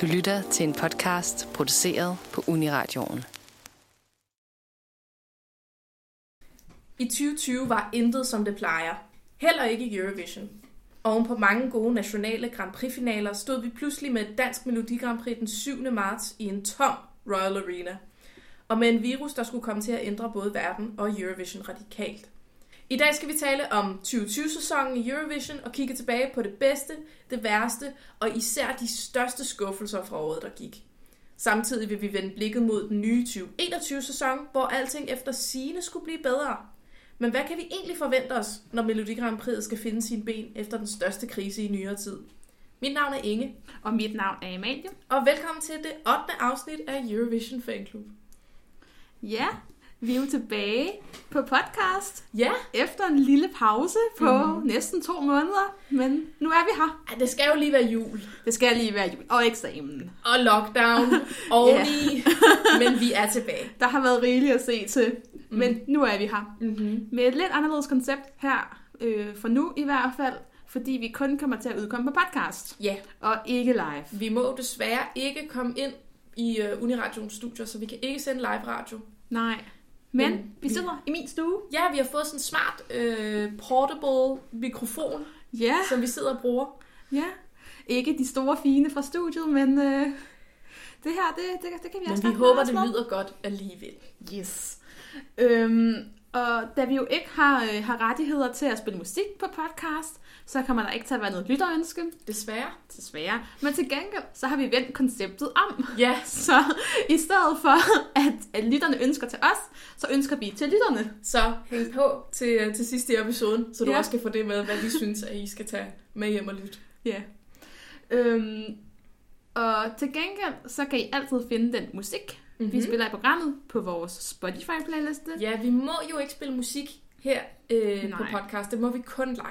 Du lytter til en podcast produceret på Uniradioen. I 2020 var intet som det plejer. Heller ikke i Eurovision. Oven på mange gode nationale Grand Prix-finaler stod vi pludselig med et dansk Melodi Grand Prix den 7. marts i en tom Royal Arena. Og med en virus, der skulle komme til at ændre både verden og Eurovision radikalt. I dag skal vi tale om 2020-sæsonen i Eurovision og kigge tilbage på det bedste, det værste og især de største skuffelser fra året, der gik. Samtidig vil vi vende blikket mod den nye 2021-sæson, hvor alting efter sine skulle blive bedre. Men hvad kan vi egentlig forvente os, når Melodi Grand Prix skal finde sine ben efter den største krise i nyere tid? Mit navn er Inge, Og mit navn er Amalie. og velkommen til det 8. afsnit af Eurovision Fan Club. Ja, vi er jo tilbage på podcast Ja, efter en lille pause på Mhm. mm. næsten to måneder. Men nu er vi her. ej, det skal jo lige være jul Det skal lige være jul og eksamen. og lockdown oveni, men vi er tilbage. Der har været rigeligt at se til, men nu er vi her. Mm-hmm. Med et lidt anderledes koncept her, øh, for nu i hvert fald, fordi vi kun kommer til at udkomme på podcast Ja, og ikke live. vi må desværre ikke komme ind i uh, Uniradions studier, så vi kan ikke sende live radio. Nej. Men Men vi sidder i min stue. Ja, vi har fået sådan en smart uh, portable mikrofon, Ja, som vi sidder og bruger. ja. Ikke de store fine fra studiet, men øh, det her, det, det, det kan vi også Men vi håber, det lyder godt alligevel. Yes. Øhm, og da vi jo ikke har, øh, har rettigheder til at spille musik på podcast, så kommer der ikke til at være noget lytterønske, Desværre. desværre. Men til gengæld, så har vi vendt konceptet om. Ja, Så i stedet for, at, at lytterne ønsker til os, så ønsker vi til lytterne. så hæng på til, til sidste i episoden, så du Ja. også kan få det med, hvad vi synes, at I skal tage med hjem og lytte. Ja. Øhm, og til gengæld, så kan I altid finde den musik, mm-hmm. vi spiller i programmet på vores Spotify-playliste. Ja, vi må jo ikke spille musik her øh, på podcast. Det må vi kun live.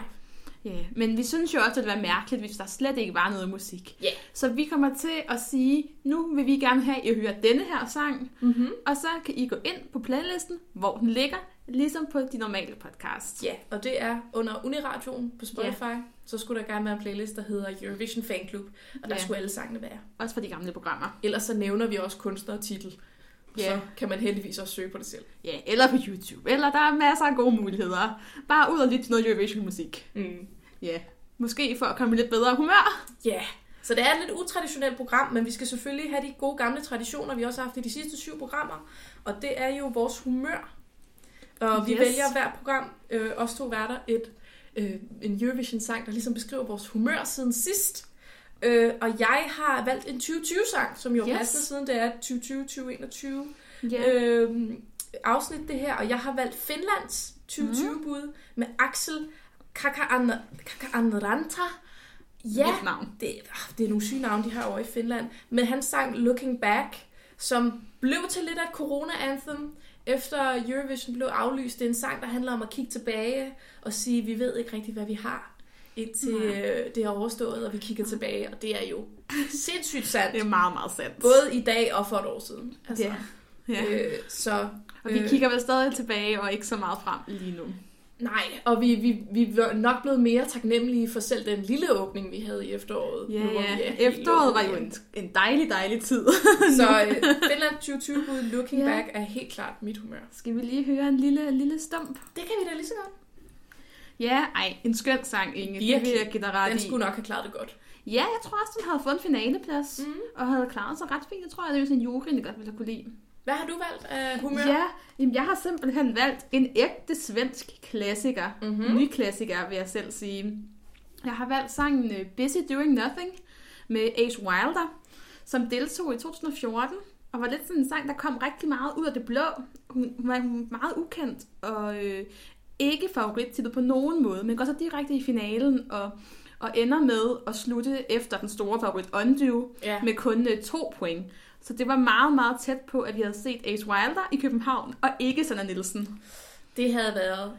Ja, men vi synes jo også, at det ville være mærkeligt, hvis der slet ikke var noget musik. Ja. Så vi kommer til at sige, nu vil vi gerne have, at I hører denne her sang, Mm-hmm. og så kan I gå ind på playlisten, hvor den ligger, ligesom på de normale podcasts. Ja, og det er under Uniradioen på Spotify. Ja. Så skulle der gerne være en playlist, der hedder Eurovision Fan Club. Og der Ja. skulle alle sangene være. Også for de gamle programmer. Ellers så nævner vi også kunstner og titel. Ja. Så kan man heldigvis også søge på det selv. Ja, eller på YouTube, eller der er masser af gode muligheder. Bare ud og lytte til noget Eurovision-musik. Mm. Ja, måske for at komme i lidt bedre humør. Ja, yeah. så det er et lidt utraditionelt program, men vi skal selvfølgelig have de gode gamle traditioner, vi også har haft i de sidste syv programmer. Og det er jo vores humør. Og vi Yes. vælger hver program, øh, os to værter, et, øh, en Eurovision-sang, der ligesom beskriver vores humør siden sidst. Øh, og jeg har valgt en 2020-sang, som jo Yes. passer siden det er 2020-2021 Ja. øh, afsnit det her. Og jeg har valgt Finlands 2020-bud med Axel Kakaanranta. Ja, navn. det, ah, det er nogle syge navne, de har over i Finland. Men han sang Looking Back, som blev til lidt af et corona-anthem, efter Eurovision blev aflyst. Det er en sang, der handler om at kigge tilbage og sige, vi ved ikke rigtigt, hvad vi har, indtil øh, det er overstået, og vi kigger tilbage. Og det er jo sindssygt sandt. Det er meget, meget sandt. Både i dag og for et år siden. Altså, Ja. Ja. øh, så, Og vi øh, kigger vel stadig tilbage, og ikke så meget frem lige nu. Nej, og vi, vi, vi var nok blevet mere taknemmelige for selv den lille åbning, vi havde i efteråret. Ja, nu, ja. er Efteråret var jo en, en dejlig, dejlig tid. Så øh, Finland 2020 bud Looking Ja. Back er helt klart mit humør. Skal vi lige høre en lille, lille stump? Det kan vi da lige så godt. Ja, ej, en skøn sang, Inge. Det Virkelig. vil jeg give dig ret Den i. skulle nok have klaret det godt. Ja, jeg tror også, den havde fået en finaleplads. Mm. Og havde klaret sig ret fint. Jeg tror, jeg, det er sådan en juryen, der godt ville have kunne lide. Hvad har du valgt af humør? Ja, jamen, jeg har simpelthen valgt en ægte svensk klassiker. Mhm. Mm-hmm. Ny klassiker, vil jeg selv sige. Jeg har valgt sangen øh, Busy Doing Nothing med Ace Wilder, som deltog i 2014, og var lidt sådan en sang, der kom rigtig meget ud af det blå. Hun, hun var hun var meget ukendt, og øh, ikke favorit på nogen måde, men går så direkte i finalen, og, og ender med at slutte efter den store favorit Undo, Ja. med kun øh, to point. Så det var meget, meget tæt på, at vi havde set Ace Wilder i København, og ikke Sanna Nielsen. Det havde været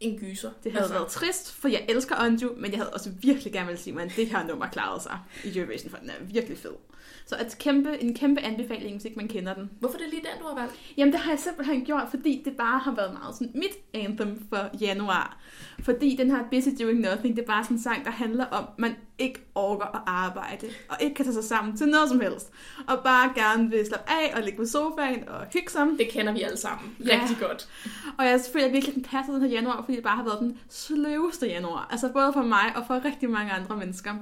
en gyser. Det havde altså. været trist, for jeg elsker Undo, men jeg havde også virkelig gerne vil sige at det her nummer klarede sig i Eurovision, for den er virkelig fed. Så et kæmpe, en kæmpe anbefaling, hvis ikke man kender den. Hvorfor er det lige den, du har valgt? Jamen, det har jeg simpelthen gjort, fordi det bare har været meget sådan mit anthem for januar. Fordi den her Busy Doing Nothing, det er bare sådan en sang, der handler om, man ikke orker at arbejde, og ikke kan tage sig sammen til noget som helst, og bare gerne vil slappe af og ligge på sofaen og hygge sig. Det kender vi alle sammen Ja. rigtig godt. Og jeg føler virkelig, den passer den her januar, fordi det bare har været den sløveste januar. Altså både for mig og for rigtig mange andre mennesker.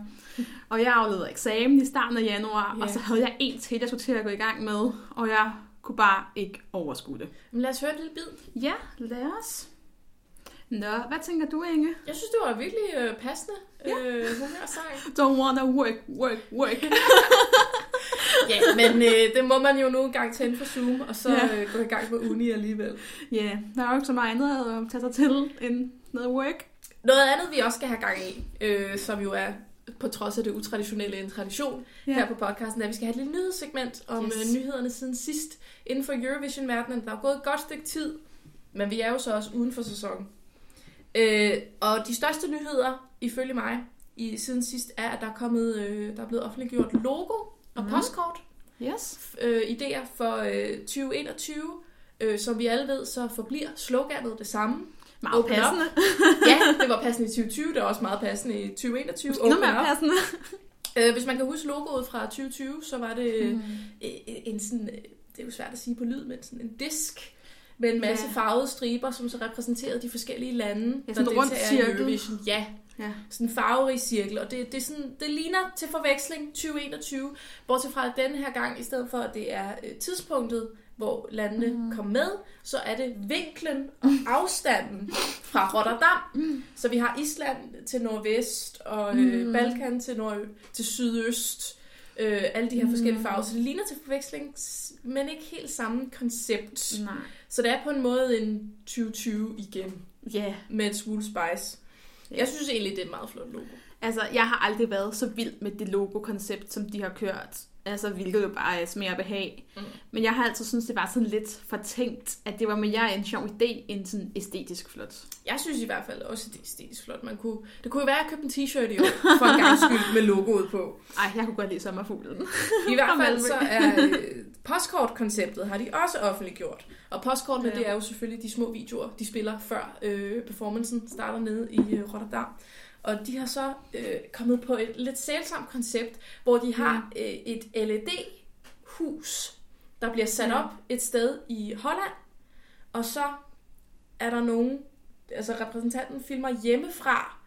Og jeg afleder eksamen i starten af januar, Ja. og så havde jeg en til, jeg skulle til at gå i gang med, og jeg kunne bare ikke overskue det. Men lad os høre et lille bid. Ja, lad os. Nå, hvad tænker du, Inge? Jeg synes, det var virkelig øh, passende Ja. øh, humørsang. Don't wanna work, work, work. Ja, men øh, det må man jo nogle gange tænde for Zoom, og så Ja. øh, gå i gang med uni alligevel. Ja, der er jo ikke så meget andet at tage sig til end noget work. Noget andet, vi også skal have gang i, øh, som jo er på trods af det utraditionelle en tradition Ja. her på podcasten, er, at vi skal have et lille nyhedssegment om Yes. yes. nyhederne siden sidst inden for Eurovision-verdenen. Der er gået et godt stykke tid, men vi er jo så også uden for sæsonen. Øh, og de største nyheder, ifølge mig, i siden sidst, er, at der er, kommet, øh, der er blevet offentliggjort logo og Mhm. postkort. Yes. øh, idéer for øh, 2021. Øh, som vi alle ved, så forbliver sloganet det samme. Meget Open up. passende. Ja, det var passende i 2020, det er også meget passende i 2021. Måske endnu Open mere up. passende. Øh, hvis man kan huske logoet fra 2020, så var det Mm. mm. en sådan, øh, det er jo svært at sige på lyd, men sådan en disk med en masse Ja. farvede striber, som så repræsenterede de forskellige lande, Ja, sådan en rund deltager i cirkel. Ja, Ja. sådan en farverig cirkel, og det, det, sådan, det ligner til forveksling 2021, bortset fra at denne her gang, i stedet for at det er øh, tidspunktet, hvor landene Mm. mm. kom med, så er det vinklen og afstanden fra Rotterdam. Mm. Så vi har Island til nordvest, og øh, Mm. Balkan til, nord, til sydøst. Øh, alle de her Mm. forskellige farver. Så det ligner til forveksling, men ikke helt samme koncept. Nej. Så det er på en måde en 2020 igen, Ja. med et smule spice. Ja. Jeg synes egentlig, det er et meget flot logo. Altså, jeg har aldrig været så vild med det logo-koncept, som de har kørt. Altså, hvilket jo bare er smag og behag. Mm. Men jeg har altid syntes, det var sådan lidt fortænkt, at det var mere en sjov idé, end sådan æstetisk flot. Jeg synes i hvert fald også, det er æstetisk flot. Man kunne, det kunne jo være, at jeg købte en t-shirt i år, for en gang skyld, med logoet på. Ej, jeg kunne godt lide sommerfuglen. I hvert fald så er øh, postkortkonceptet har de også offentliggjort. Og postkortene, ja. det er jo selvfølgelig de små videoer, de spiller før øh, performancen starter nede i øh, Rotterdam. Og de har så øh, kommet på et lidt sælsomt koncept, hvor de har øh, et LED-hus, der bliver sat Ja. op et sted i Holland. Og så er der nogen, altså repræsentanten filmer hjemmefra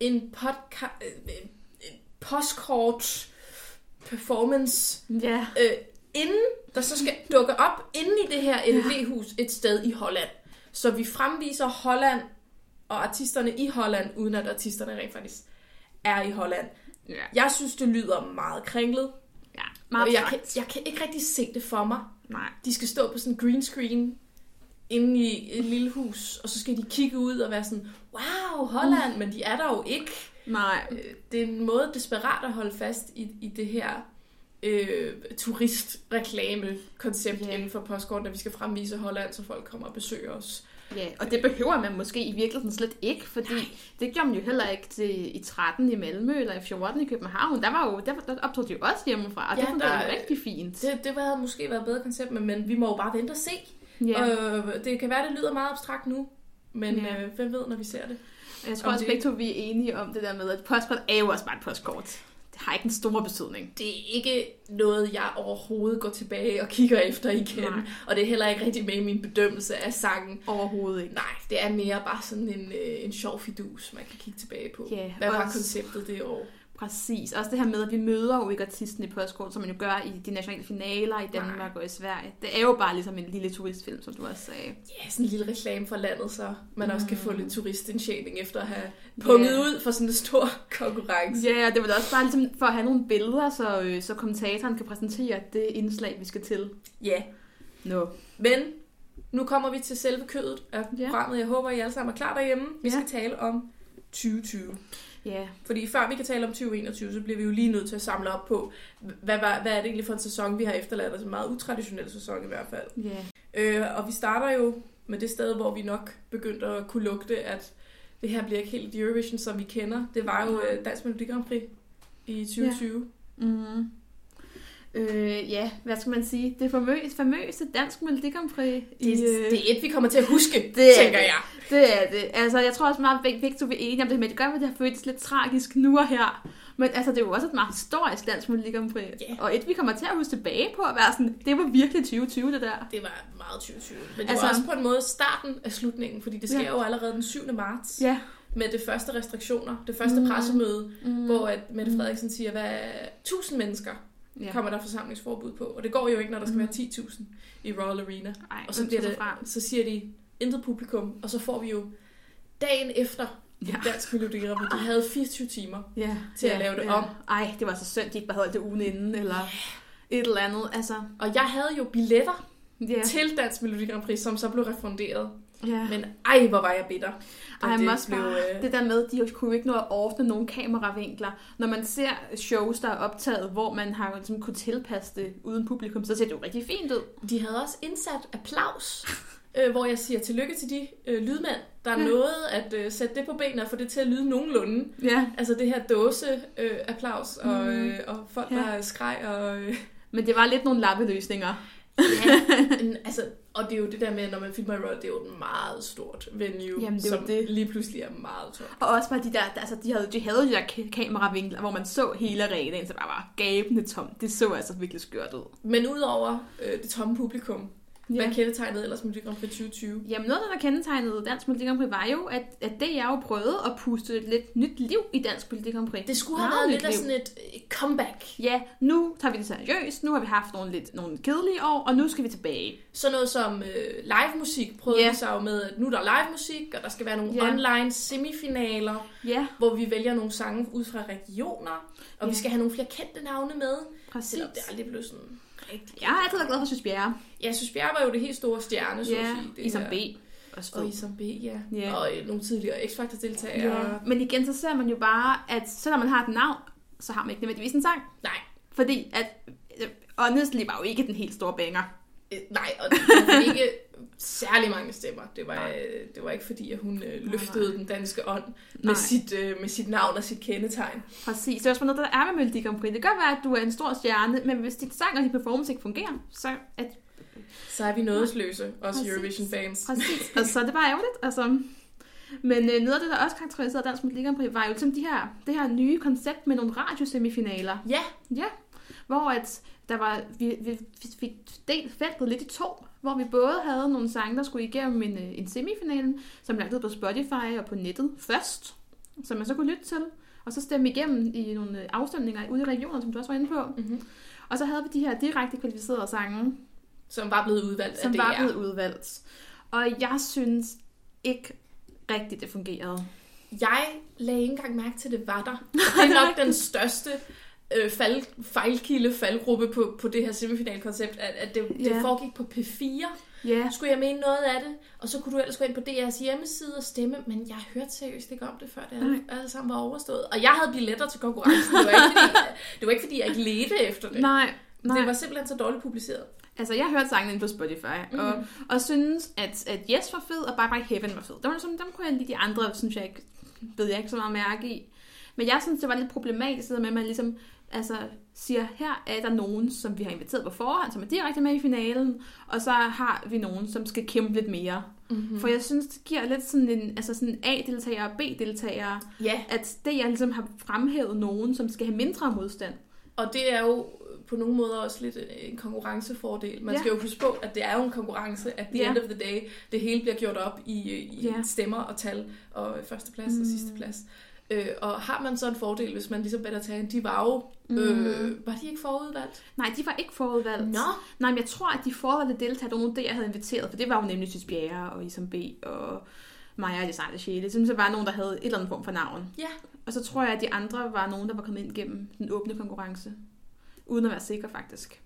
en, podca- øh, en postkort performance Ja. øh, inden der så skal dukke op inde i det her LED-hus et sted i Holland. Så vi fremviser Holland og artisterne i Holland, uden at artisterne rent faktisk er i Holland. Ja. Jeg synes, det lyder meget kringlet. ja. Meget Og jeg kan, jeg kan ikke rigtig se det for mig. Nej. De skal stå på sådan en green screen inde i et lille hus, og så skal de kigge ud og være sådan, wow, Holland, men de er der jo ikke. Nej. Øh, det er en måde desperat at holde fast i, i det her øh, turistreklame-koncept yeah. inden for postkortene, at vi skal fremvise Holland, så folk kommer og besøger os. Ja, og det behøver man måske i virkeligheden slet ikke, fordi det gjorde man jo heller ikke til, i 13 i Malmø eller i 14 i København. Der, var jo, der, der optog de jo også hjemmefra, og Ja, det fungerede der- rigtig fint. Det, det havde måske været et bedre koncept, men, men vi må jo bare vente og se. ja. Øh, det kan være, det lyder meget abstrakt nu, men Ja. øh, hvem ved, når vi ser det. Jeg tror også begge to, vi er enige om det der med, at postkort er jo også bare et postkort. Det har ikke en stor betydning. Det er ikke noget, jeg overhovedet går tilbage og kigger efter igen. Nej. Og det er heller ikke rigtig med i min bedømmelse af sangen. Overhovedet ikke. Nej, det er mere bare sådan en, øh, en sjov fidus, man kan kigge tilbage på. Ja, Hvad var konceptet det år? Præcis. Også det her med, at vi møder jo ikke artisten i postkort, som man jo gør i de nationale finaler i Danmark Nej. og i Sverige. Det er jo bare ligesom en lille turistfilm, som du også sagde. Ja, sådan en lille reklame for landet, så man også kan få Mm. lidt turistindtjening efter at have punget Ja. ud for sådan en stor konkurrence. Ja, og det var da også bare ligesom for at have nogle billeder, så, øh, så kommentatoren kan præsentere det indslag, vi skal til. Ja, Nå. men nu kommer vi til selve kødet af programmet. Jeg håber, I alle sammen er klar derhjemme. Vi Ja. skal tale om 2020. Ja, Fordi før vi kan tale om 2021, så bliver vi jo lige nødt til at samle op på, hvad, var, hvad er det egentlig for en sæson, vi har efterladt? Altså en meget utraditionel sæson i hvert fald. ja. Øh, og vi starter jo med det sted, hvor vi nok begyndte at kunne lugte, at det her bliver ikke helt Eurovision, som vi kender. Det var jo øh, Dansk Melodi Grand Prix i 2020. Mm. Øh, ja, hvad skal man sige? Det famøse, famøse dansk Melodi Grand Prix. Det, i, øh, det er et, vi kommer til at huske, Det er tænker det. jeg. Det er det. Altså, jeg tror også meget, at begge to er enige om det, men det gør, at det har føltes lidt tragisk nu og her. Men altså, det er jo også et meget historisk dansk Melodi Grand Prix. Ja. Og et, vi kommer til at huske tilbage på at være sådan, det var virkelig 2020, det der. Det var meget 2020. Men det Altså- var også på en måde starten af slutningen, fordi det sker Ja. jo allerede den 7. marts Ja. med det første restriktioner, det første Mm. mm. pressemøde, Mm. mm. hvor at Mette Frederiksen siger, hvad 1000 mennesker ja. ja. kommer der forsamlingsforbud på. Og det går jo ikke, når der skal Mm. være 10.000 i Royal Arena. Ej, Og så, bliver det, fra? så siger de, intet publikum, og så får vi jo dagen efter Ja. ja. Dansk Melodi Grand. De havde 24 timer. Ja, til at lave det om. Ej, det var så synd, de ikke bare holdt det ugen inden, eller et eller andet. Altså, Og jeg havde jo billetter ja. ja. til Dansk Melodi Grand Prix, som så blev refunderet. Ja. Men ej, hvor var jeg bitter. da Ej, det også blev, bare, øh, det der med, de kunne ikke nå at ordne nogle kameravinkler. Når man ser shows, der er optaget, hvor man har ligesom kunne tilpasse det uden publikum, så ser det jo rigtig fint ud. De havde også indsat applaus, øh, hvor jeg siger tillykke til de øh, lydmænd, der Ja. nåede at øh, sætte det på benene og få det til at lyde nogenlunde. Ja. Altså det her dåse øh, applaus og, Mm. øh, og folk, Ja. der skreg og... Øh, Men det var lidt nogle lappeløsninger. Ja, en- altså, og det er jo det der med, når man filmer i Royal, det er jo et meget stort venue, Jamen, det som det. lige pludselig er meget tomt. Og også bare de der, altså de havde, de havde de der ka- kameravinkler, hvor man så hele arenaen, så bare var gabende tomt. Det så altså virkelig skørt ud. Men udover øh, det tomme publikum, ja. Hvad kendetegnede ellers Melodi Grand Prix 2020? Jamen noget af der kendetegnede Dansk Melodi Grand Prix, var jo, at, at det jeg jo prøvede at puste et lidt nyt liv i Dansk Melodi Grand Prix. Det skulle have Meget været lidt af liv. sådan et øh, comeback. Ja, nu tager vi det seriøst. Nu har vi haft nogle lidt nogle kedelige år, og nu skal vi tilbage. Sådan noget som øh, live musik prøvede vi sig jo med, at nu er der live musik, og der skal være nogle Ja. online semifinaler, Ja, hvor vi vælger nogle sange ud fra regioner, og Ja. vi skal have nogle flere kendte navne med. præcis. Det aldrig blev sådan rigtig. Jeg har altid været glad for Søs Bjerre. Ja, jeg synes, Bjerre var jo det helt store stjerne, så at Ja, sige. Det Isam. B. Også Og. Isam B, ja. Ja. Og øh, nogle tidligere X-Factor-deltagere. Ja. Men igen, så ser man jo bare, at selvom man har et navn, så har man ikke nødvendigvis en sang. Nej, Fordi at øh, Honestly var jo ikke den helt store banger. øh, nej, og det var ikke særlig mange stemmer. Det var, øh, det var ikke fordi, at hun øh, løftede nej. den danske ånd Nej. med sit, øh, med sit navn og sit kendetegn. Præcis. Det er også noget, der er med Melodi Grand Prix. Det kan godt være, at du er en stor stjerne, men hvis dit sang og dit performance ikke fungerer, så er Så er vi nådesløse, Præcis. Eurovision-fans. Præcis. og så er det bare ærgerligt. Altså. Men øh, noget af det, der også karakteriserede Dansk Melodi Grand Prix, var jo ligesom de her, det her nye koncept med nogle radiosemifinaler. Ja, Ja, hvor at der var, vi, vi, vi fik delt feltet lidt i to, hvor vi både havde nogle sange, der skulle igennem en, øh, en semifinalen, som lagt ud på Spotify og på nettet først, som man så kunne lytte til, og så stemme igennem i nogle øh, afstemninger ude i regionerne, som du også var inde på. mm-hmm. Og så havde vi de her direkte kvalificerede sange, som var blevet udvalgt som af var DR. blevet udvalgt. Og jeg synes ikke rigtigt, det fungerede. Jeg lagde ikke engang mærke til, at det var der. Det er nok den største øh, fald, fejlkilde, faldgruppe på, på det her semifinalkoncept, at, at det, Ja. det foregik på P4. Ja, Skulle jeg mene noget af det, og så kunne du ellers gå ind på DR's hjemmeside og stemme, men jeg hørte seriøst ikke om det, før det alle, alle sammen var overstået. Og jeg havde billetter til konkurrencen. Det var ikke, fordi, det var ikke, fordi jeg ikke ledte efter det. nej, nej. Det var simpelthen så dårligt publiceret. Altså, jeg hørte sangen inde på Spotify, mm. og, og synes, at, at Yes var fed, og Bye Bye Heaven var fed. Det var sådan, dem kunne jeg lide de andre, synes jeg ikke, ved jeg ikke så meget mærke i. Men jeg synes, det var lidt problematisk, det med, at man ligesom altså, siger, her er der nogen, som vi har inviteret på forhånd, som er direkte med i finalen, og så har vi nogen, som skal kæmpe lidt mere. Mm. For jeg synes, det giver lidt sådan en altså sådan A-deltagere og B-deltagere, Ja, at det, jeg ligesom har fremhævet nogen, som skal have mindre modstand. og det er jo på nogle måder også lidt en konkurrencefordel. Man Ja. skal jo huske på, at det er jo en konkurrence, at the Ja. end of the day, det hele bliver gjort op i, i Ja. stemmer og tal, og førsteplads mm. og sidste plads. Øh, og har man så en fordel, hvis man ligesom Better Tan, de var jo, øh, var de ikke forudvalgt? Nej, de var ikke forudvalgt. Nå. Nej, men jeg tror, at de forudvalgte deltagere, det var nogle, der jeg havde inviteret, for det var jo nemlig Sys Bjerre og Isam B. og Maja og Design Sjæle. Det jeg var nogen, der havde et eller andet form for navn. Ja, Og så tror jeg, at de andre var nogen, der var kommet ind gennem den åbne konkurrence. Uden at være sikker, faktisk.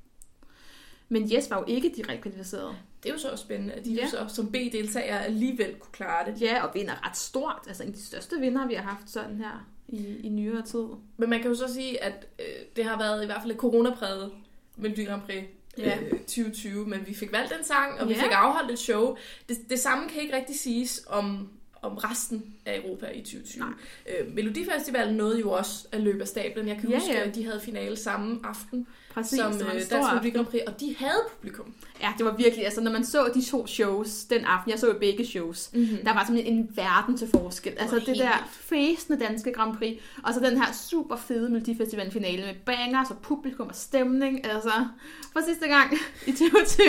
Men Yes var jo ikke direkte kvalificeret. det er jo så også spændende, at de Ja. jo så som B-deltagere alligevel kunne klare det. Ja, og vinder ret stort. Altså en af de største vinder, vi har haft sådan her i, i nyere tid. Men man kan jo så sige, at øh, det har været i hvert fald et coronapræget Melodi Grand Prix Ja. øh, 2020, men vi fik valgt en sang, og vi Ja. fik afholdt et show. Det, det samme kan ikke rigtig siges om, om resten af Europa i 2020. Nej. Øh, Melodifestivalen nåede jo også at løbe af stablen. Jeg kan Ja, huske, ja. at de havde finale samme aften Præcis, som det var en øh, Dansk Melodi. Grand Prix, og de havde publikum. Ja, det var virkelig, altså når man så de to shows den aften, jeg så jo begge shows, Mm-hmm. der var simpelthen en verden til forskel. Altså var det helt der fæsende danske Grand Prix, og så den her super fede Melodifestival finale med bangers og publikum og stemning, altså for sidste gang i 2020.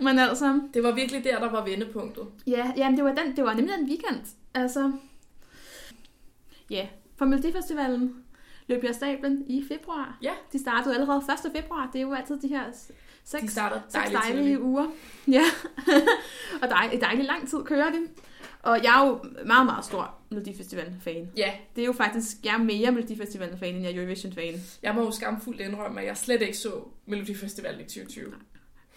Men altså, Det var virkelig der, der var vendepunktet. ja, ja det, var den, det var nemlig den weekend. Altså, ja, for Melodifestivalen løb jeg stablen i februar. Ja. De startede allerede 1. februar. Det er jo altid de her seks De starter Seks dejlige tidligt. uger. Ja. og dej, dejlig lang tid kører de. Og jeg er jo meget, meget stor Melodifestivalen-fan. Ja, Det er jo faktisk, jeg er mere Melodifestivalen-fan, end jeg er Eurovision-fan. jeg må jo skamfuldt indrømme, at jeg slet ikke så Melodifestivalen i 2020.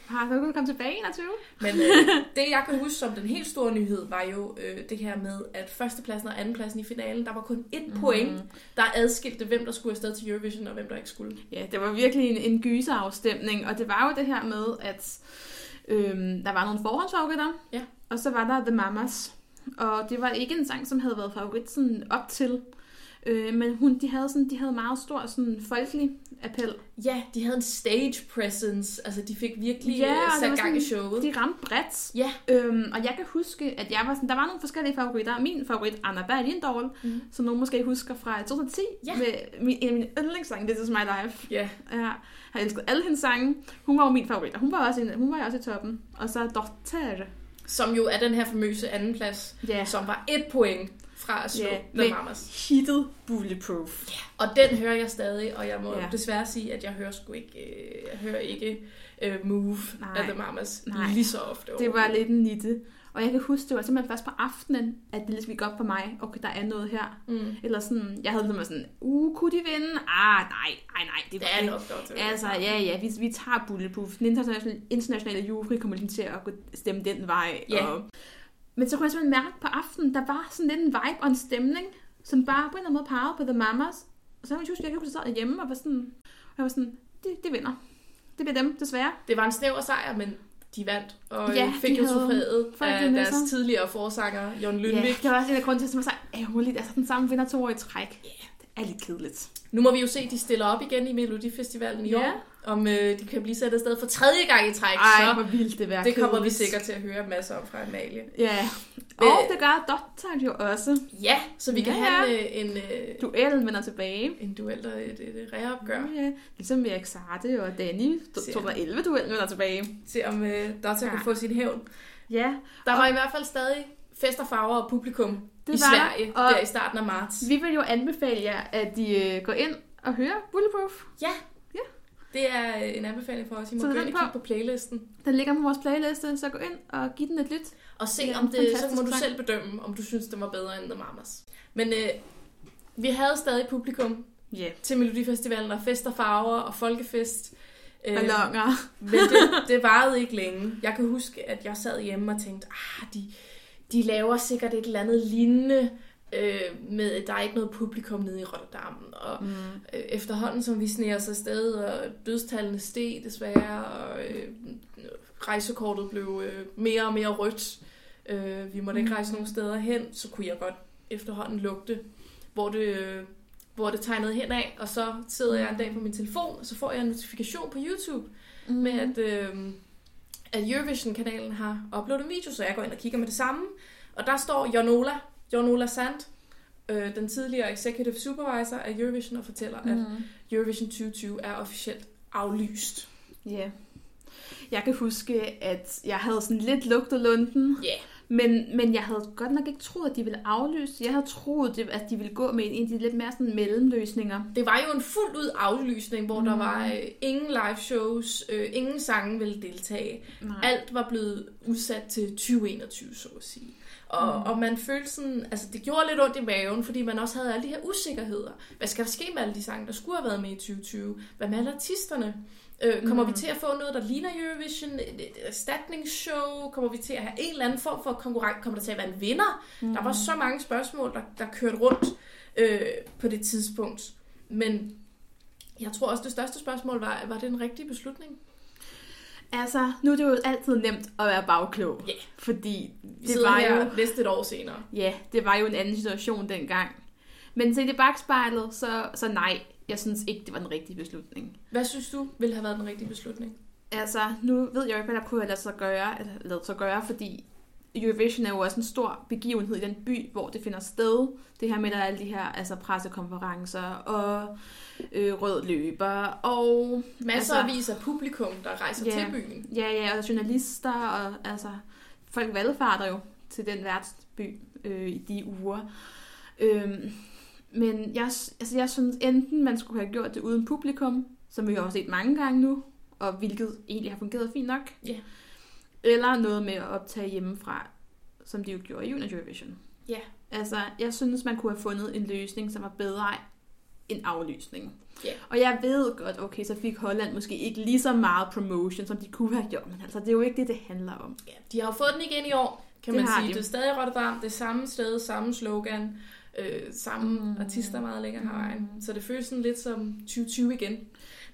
Har du kunnet komme tilbage i 21? Men øh, det, jeg kan huske som den helt store nyhed, var jo øh, det her med, at førstepladsen og andenpladsen i finalen, der var kun ét Mhm. point, der adskilte, hvem der skulle afsted til Eurovision, og hvem der ikke skulle. Ja, det var virkelig en, en gyserafstemning, og det var jo det her med, at øhm, der var nogle forhåndsfavoritter, Ja. og så var der The Mamas, og det var ikke en sang, som havde været favorit sådan op til, øh, men hun, de, havde sådan, de havde meget stor sådan, folkelig appel. Ja, de havde en stage presence, altså de fik virkelig Ja, og det sat gang i sådan- showet. De ramte bredt. Ja. Øhm, og jeg kan huske, at jeg var sådan, der var nogle forskellige favoritter. Min favorit, Anna Berlindorl, Mhm. som nogen måske husker fra 2010, Ja. med min, en af mine yndlingssange, This Is My Life. Ja, Jeg har elsket alle hendes sange. Hun var jo min favorit, og hun var også, en, hun var også i toppen. Og så Dotter. som jo er den her famøse andenplads, Ja, som var et point fra at slå Ja, yeah, med- Mamas. hittet Bulletproof. Og den hører jeg stadig, og jeg må Ja. ja. desværre sige, at jeg hører sgu ikke, øh, jeg hører ikke øh, Move Nej. af The Mamas Nej. lige så ofte. Det var lidt en nitte. Og jeg kan huske, det var simpelthen først på aftenen, at det ligesom gik op for mig, okay, der er noget her. Mm. Eller sådan, jeg havde det med sådan, uh, kunne de vinde? Ah, nej, nej, nej. Det, Det er nok godt. Altså, ja, ja, vi, vi tager Bulletproof. Den internationale, internationale jury kommer lige til at stemme den vej. Ja. Og... Men så kunne jeg simpelthen mærke på aftenen, der var sådan lidt en vibe og en stemning, som bare på en eller anden måde pegede på The Mamas. Og så har jeg huske, jeg kunne sad hjemme og var sådan, og jeg var sådan, det, det vinder. Det bliver dem, desværre. Det var en snæver sejr, men de vandt, og Ja, ja, fik jo trofæet af deres sig. tidligere forsanger, Jon Ja, Lynvik. det var også en af grunden til, at jeg var så ærgerligt. Altså, den samme vinder to år i træk. Ja. Det er lidt kedeligt. Nu må vi jo se, at de stiller op igen i Melodifestivalen i Ja. år. Om øh, de kan blive sat afsted for tredje gang i træk, Ej, så hvor vildt det være det kommer vi sikkert til at høre masser om fra Amalie. Ja. Øh. Og det gør Dotter jo også. Ja, så vi kan Ja, have ja. en, øh, øh, Duellen vender tilbage. en duel og et, et, et reopgør. Ja, ligesom med Exarte og Danny. Ser 2011 duellen vender tilbage. Se om øh, Dota Ja. kan få sin hævn. Ja, Der Og- var i hvert fald stadig fest og farver og publikum Det i var der, Sverige og- der i starten af marts. vi vil jo anbefale jer, at de øh, går ind og hører Bulletproof. Ja. Det er øh, en anbefaling for os. I må Så gå den ind og på. kigge på playlisten. Den ligger på vores playliste, så gå ind og giv den et lyt. Og se Det om det, så må du sang. selv bedømme, om du synes, det var bedre end The Mamas. Men øh, vi havde stadig publikum. Yeah. til Melodifestivalen og fest og farver og folkefest. Øh, Ballonger. men det, det varede ikke længe. Jeg kan huske, at jeg sad hjemme og tænkte, ah, de, de laver sikkert et eller andet lignende øh, med, der er ikke noget publikum nede i Rotterdam. Og Mm. øh, efterhånden, som vi sneer os afsted, og dødstallene steg desværre, og øh, rejsekortet blev øh, mere og mere rødt. Øh, vi måtte ikke Mm. rejse nogen steder hen, så kunne jeg godt efterhånden lugte, hvor det, øh, hvor det tegnede hen af, og så sidder jeg en dag på min telefon, og så får jeg en notifikation på YouTube Mm. med, at, øh, at Eurovision-kanalen har uploadet en video, så jeg går ind og kigger med det samme. Og der står Jon Jon Ola Sand, øh, den tidligere executive supervisor af Eurovision, og fortæller, mm. at. Eurovision 2020 er officielt aflyst. Ja. Jeg kan huske, at jeg havde sådan lidt lugtet lunden, Ja. men, men jeg havde godt nok ikke troet, at de ville aflyse. Jeg havde troet, at de ville gå med en af de lidt mere sådan mellemløsninger. Det var jo en fuldt ud aflysning, hvor mm. der var øh, ingen live shows, øh, ingen sange ville deltage. Nej. Alt var blevet udsat til 2021, så at sige. Og, Mm. mm. og man følte sådan, altså det gjorde lidt ondt i maven, fordi man også havde alle de her usikkerheder. Hvad skal der ske med alle de sange, der skulle have været med i 2020? Hvad med alle artisterne? Øh, kommer Mm. vi til at få noget, der ligner Eurovision? Et, et erstatningsshow? Kommer vi til at have en eller anden form for konkurrent? Kommer der til at være en vinder? Mm. Der var så mange spørgsmål, der, der kørte rundt øh, på det tidspunkt. Men jeg tror også, det største spørgsmål var, var det en rigtig beslutning? Altså, nu er det jo altid nemt at være bagklog. Ja. Fordi Vi det sidder var jo... næste et år senere. Ja, det var jo en anden situation dengang. Men set i bagspejlet, så, så nej, jeg synes ikke, det var den rigtige beslutning. Hvad synes du ville have været den rigtige beslutning? Altså, nu ved jeg jo ikke, hvad der kunne have ladet sig gøre, eller ladet sig gøre fordi Eurovision er jo også en stor begivenhed i den by, hvor det finder sted. Det her med, der er alle de her altså pressekonferencer og øh, rød løber og... Masser altså, af publikum, der rejser Ja. til byen. Ja, ja, og journalister, og altså, folk valgfarter jo til den værtsby øh, i de uger. Øhm, men jeg, altså, jeg synes enten, man skulle have gjort det uden publikum, som vi har set mange gange nu, og hvilket egentlig har fungeret fint nok. Ja. Eller noget med at optage hjemmefra, som de jo gjorde i Junior Eurovision. Ja. Altså, jeg synes, man kunne have fundet en løsning, som var bedre end aflysning. Ja. Og jeg ved godt, okay, så fik Holland måske ikke lige så meget promotion, som de kunne have gjort, men altså, det er jo ikke det, det handler om. Ja, de har jo fået den igen i år, kan Det man sige. de. Det er stadig Rotterdam, det er samme sted, samme slogan, øh, samme Mm. mm. artister meget længere her vejen. Så det føles sådan lidt som 2020 igen.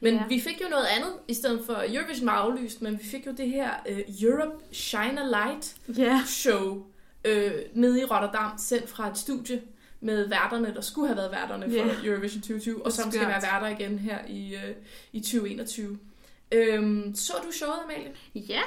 Men Ja. vi fik jo noget andet, i stedet for Eurovision var aflyst, men vi fik jo det her øh, Europe Shine a Light Ja. show øh, nede i Rotterdam, sendt fra et studie med værterne, der skulle have været værterne for. Eurovision 2020, og som skal være værter igen her i, øh, i 2021. Øhm, så du showet, Amalie? Ja,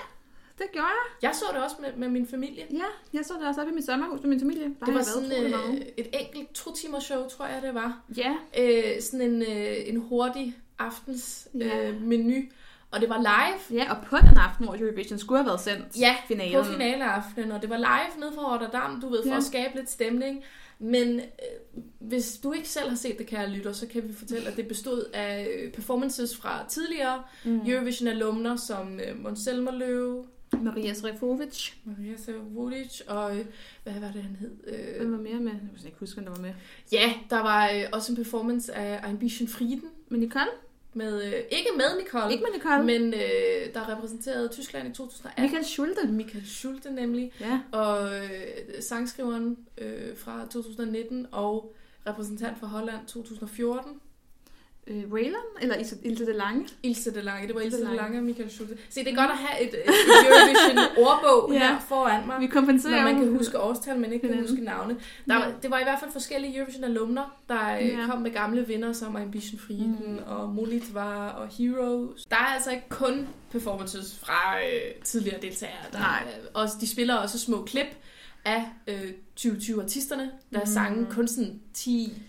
det gjorde jeg. Jeg så det også med, med min familie. Ja, jeg så det også oppe i mit sommerhus med min familie. Der Det var sådan øh, et enkelt to timers show, tror jeg det var. Ja, Øh, sådan en, øh, en hurtig aftens Ja. øh, menu. Og det var live. ja, og på den aften, hvor Eurovision skulle have været sendt. Ja, finalen. på finaleaftenen, og det var live nede fra Rotterdam, du ved, for Ja. at skabe lidt stemning. Men øh, hvis du ikke selv har set det, kære lytter, så kan vi fortælle, at det bestod af øh, performances fra tidligere Mm. Eurovision-alumner, som øh, Måns Zelmerløw, Maria Srefovic. Maria Sevulic og øh, hvad var det, han hed? Hvem Øh, var mere med? Jeg kan ikke huske, hvem der var med. ja, der var øh, også en performance af Ambition Frieden, Men Nicole? med, øh, ikke med Nicole, Ikke med Nicole. men øh, der repræsenterede Tyskland i 2018. Michael Schulte. Michael Schulte nemlig, Ja. og øh, sangskriveren øh, fra 2019 og repræsentant for Holland 2014. Øh, Raylan? Eller Ilse, Ilse de Lange? Ilse de Lange, det var Ilse de de Lange. Og Michael Schulte. Se, det er godt at have et, et Eurovision-ordbog Ja. her foran mig. Vi kompenserer Når man kan huske årstal, men ikke kan huske navne. Der var, Ja. det var i hvert fald forskellige Eurovision-alumner, der Ja. ja. kom med gamle vinder som Ambition Frieden Mm. og Molitva og Heroes. Der er altså ikke kun performances fra øh, tidligere deltagere. Der Nej. Er, også, de spiller også små klip af øh, 2020-artisterne, der Mm. sange kun sådan 10 Ja.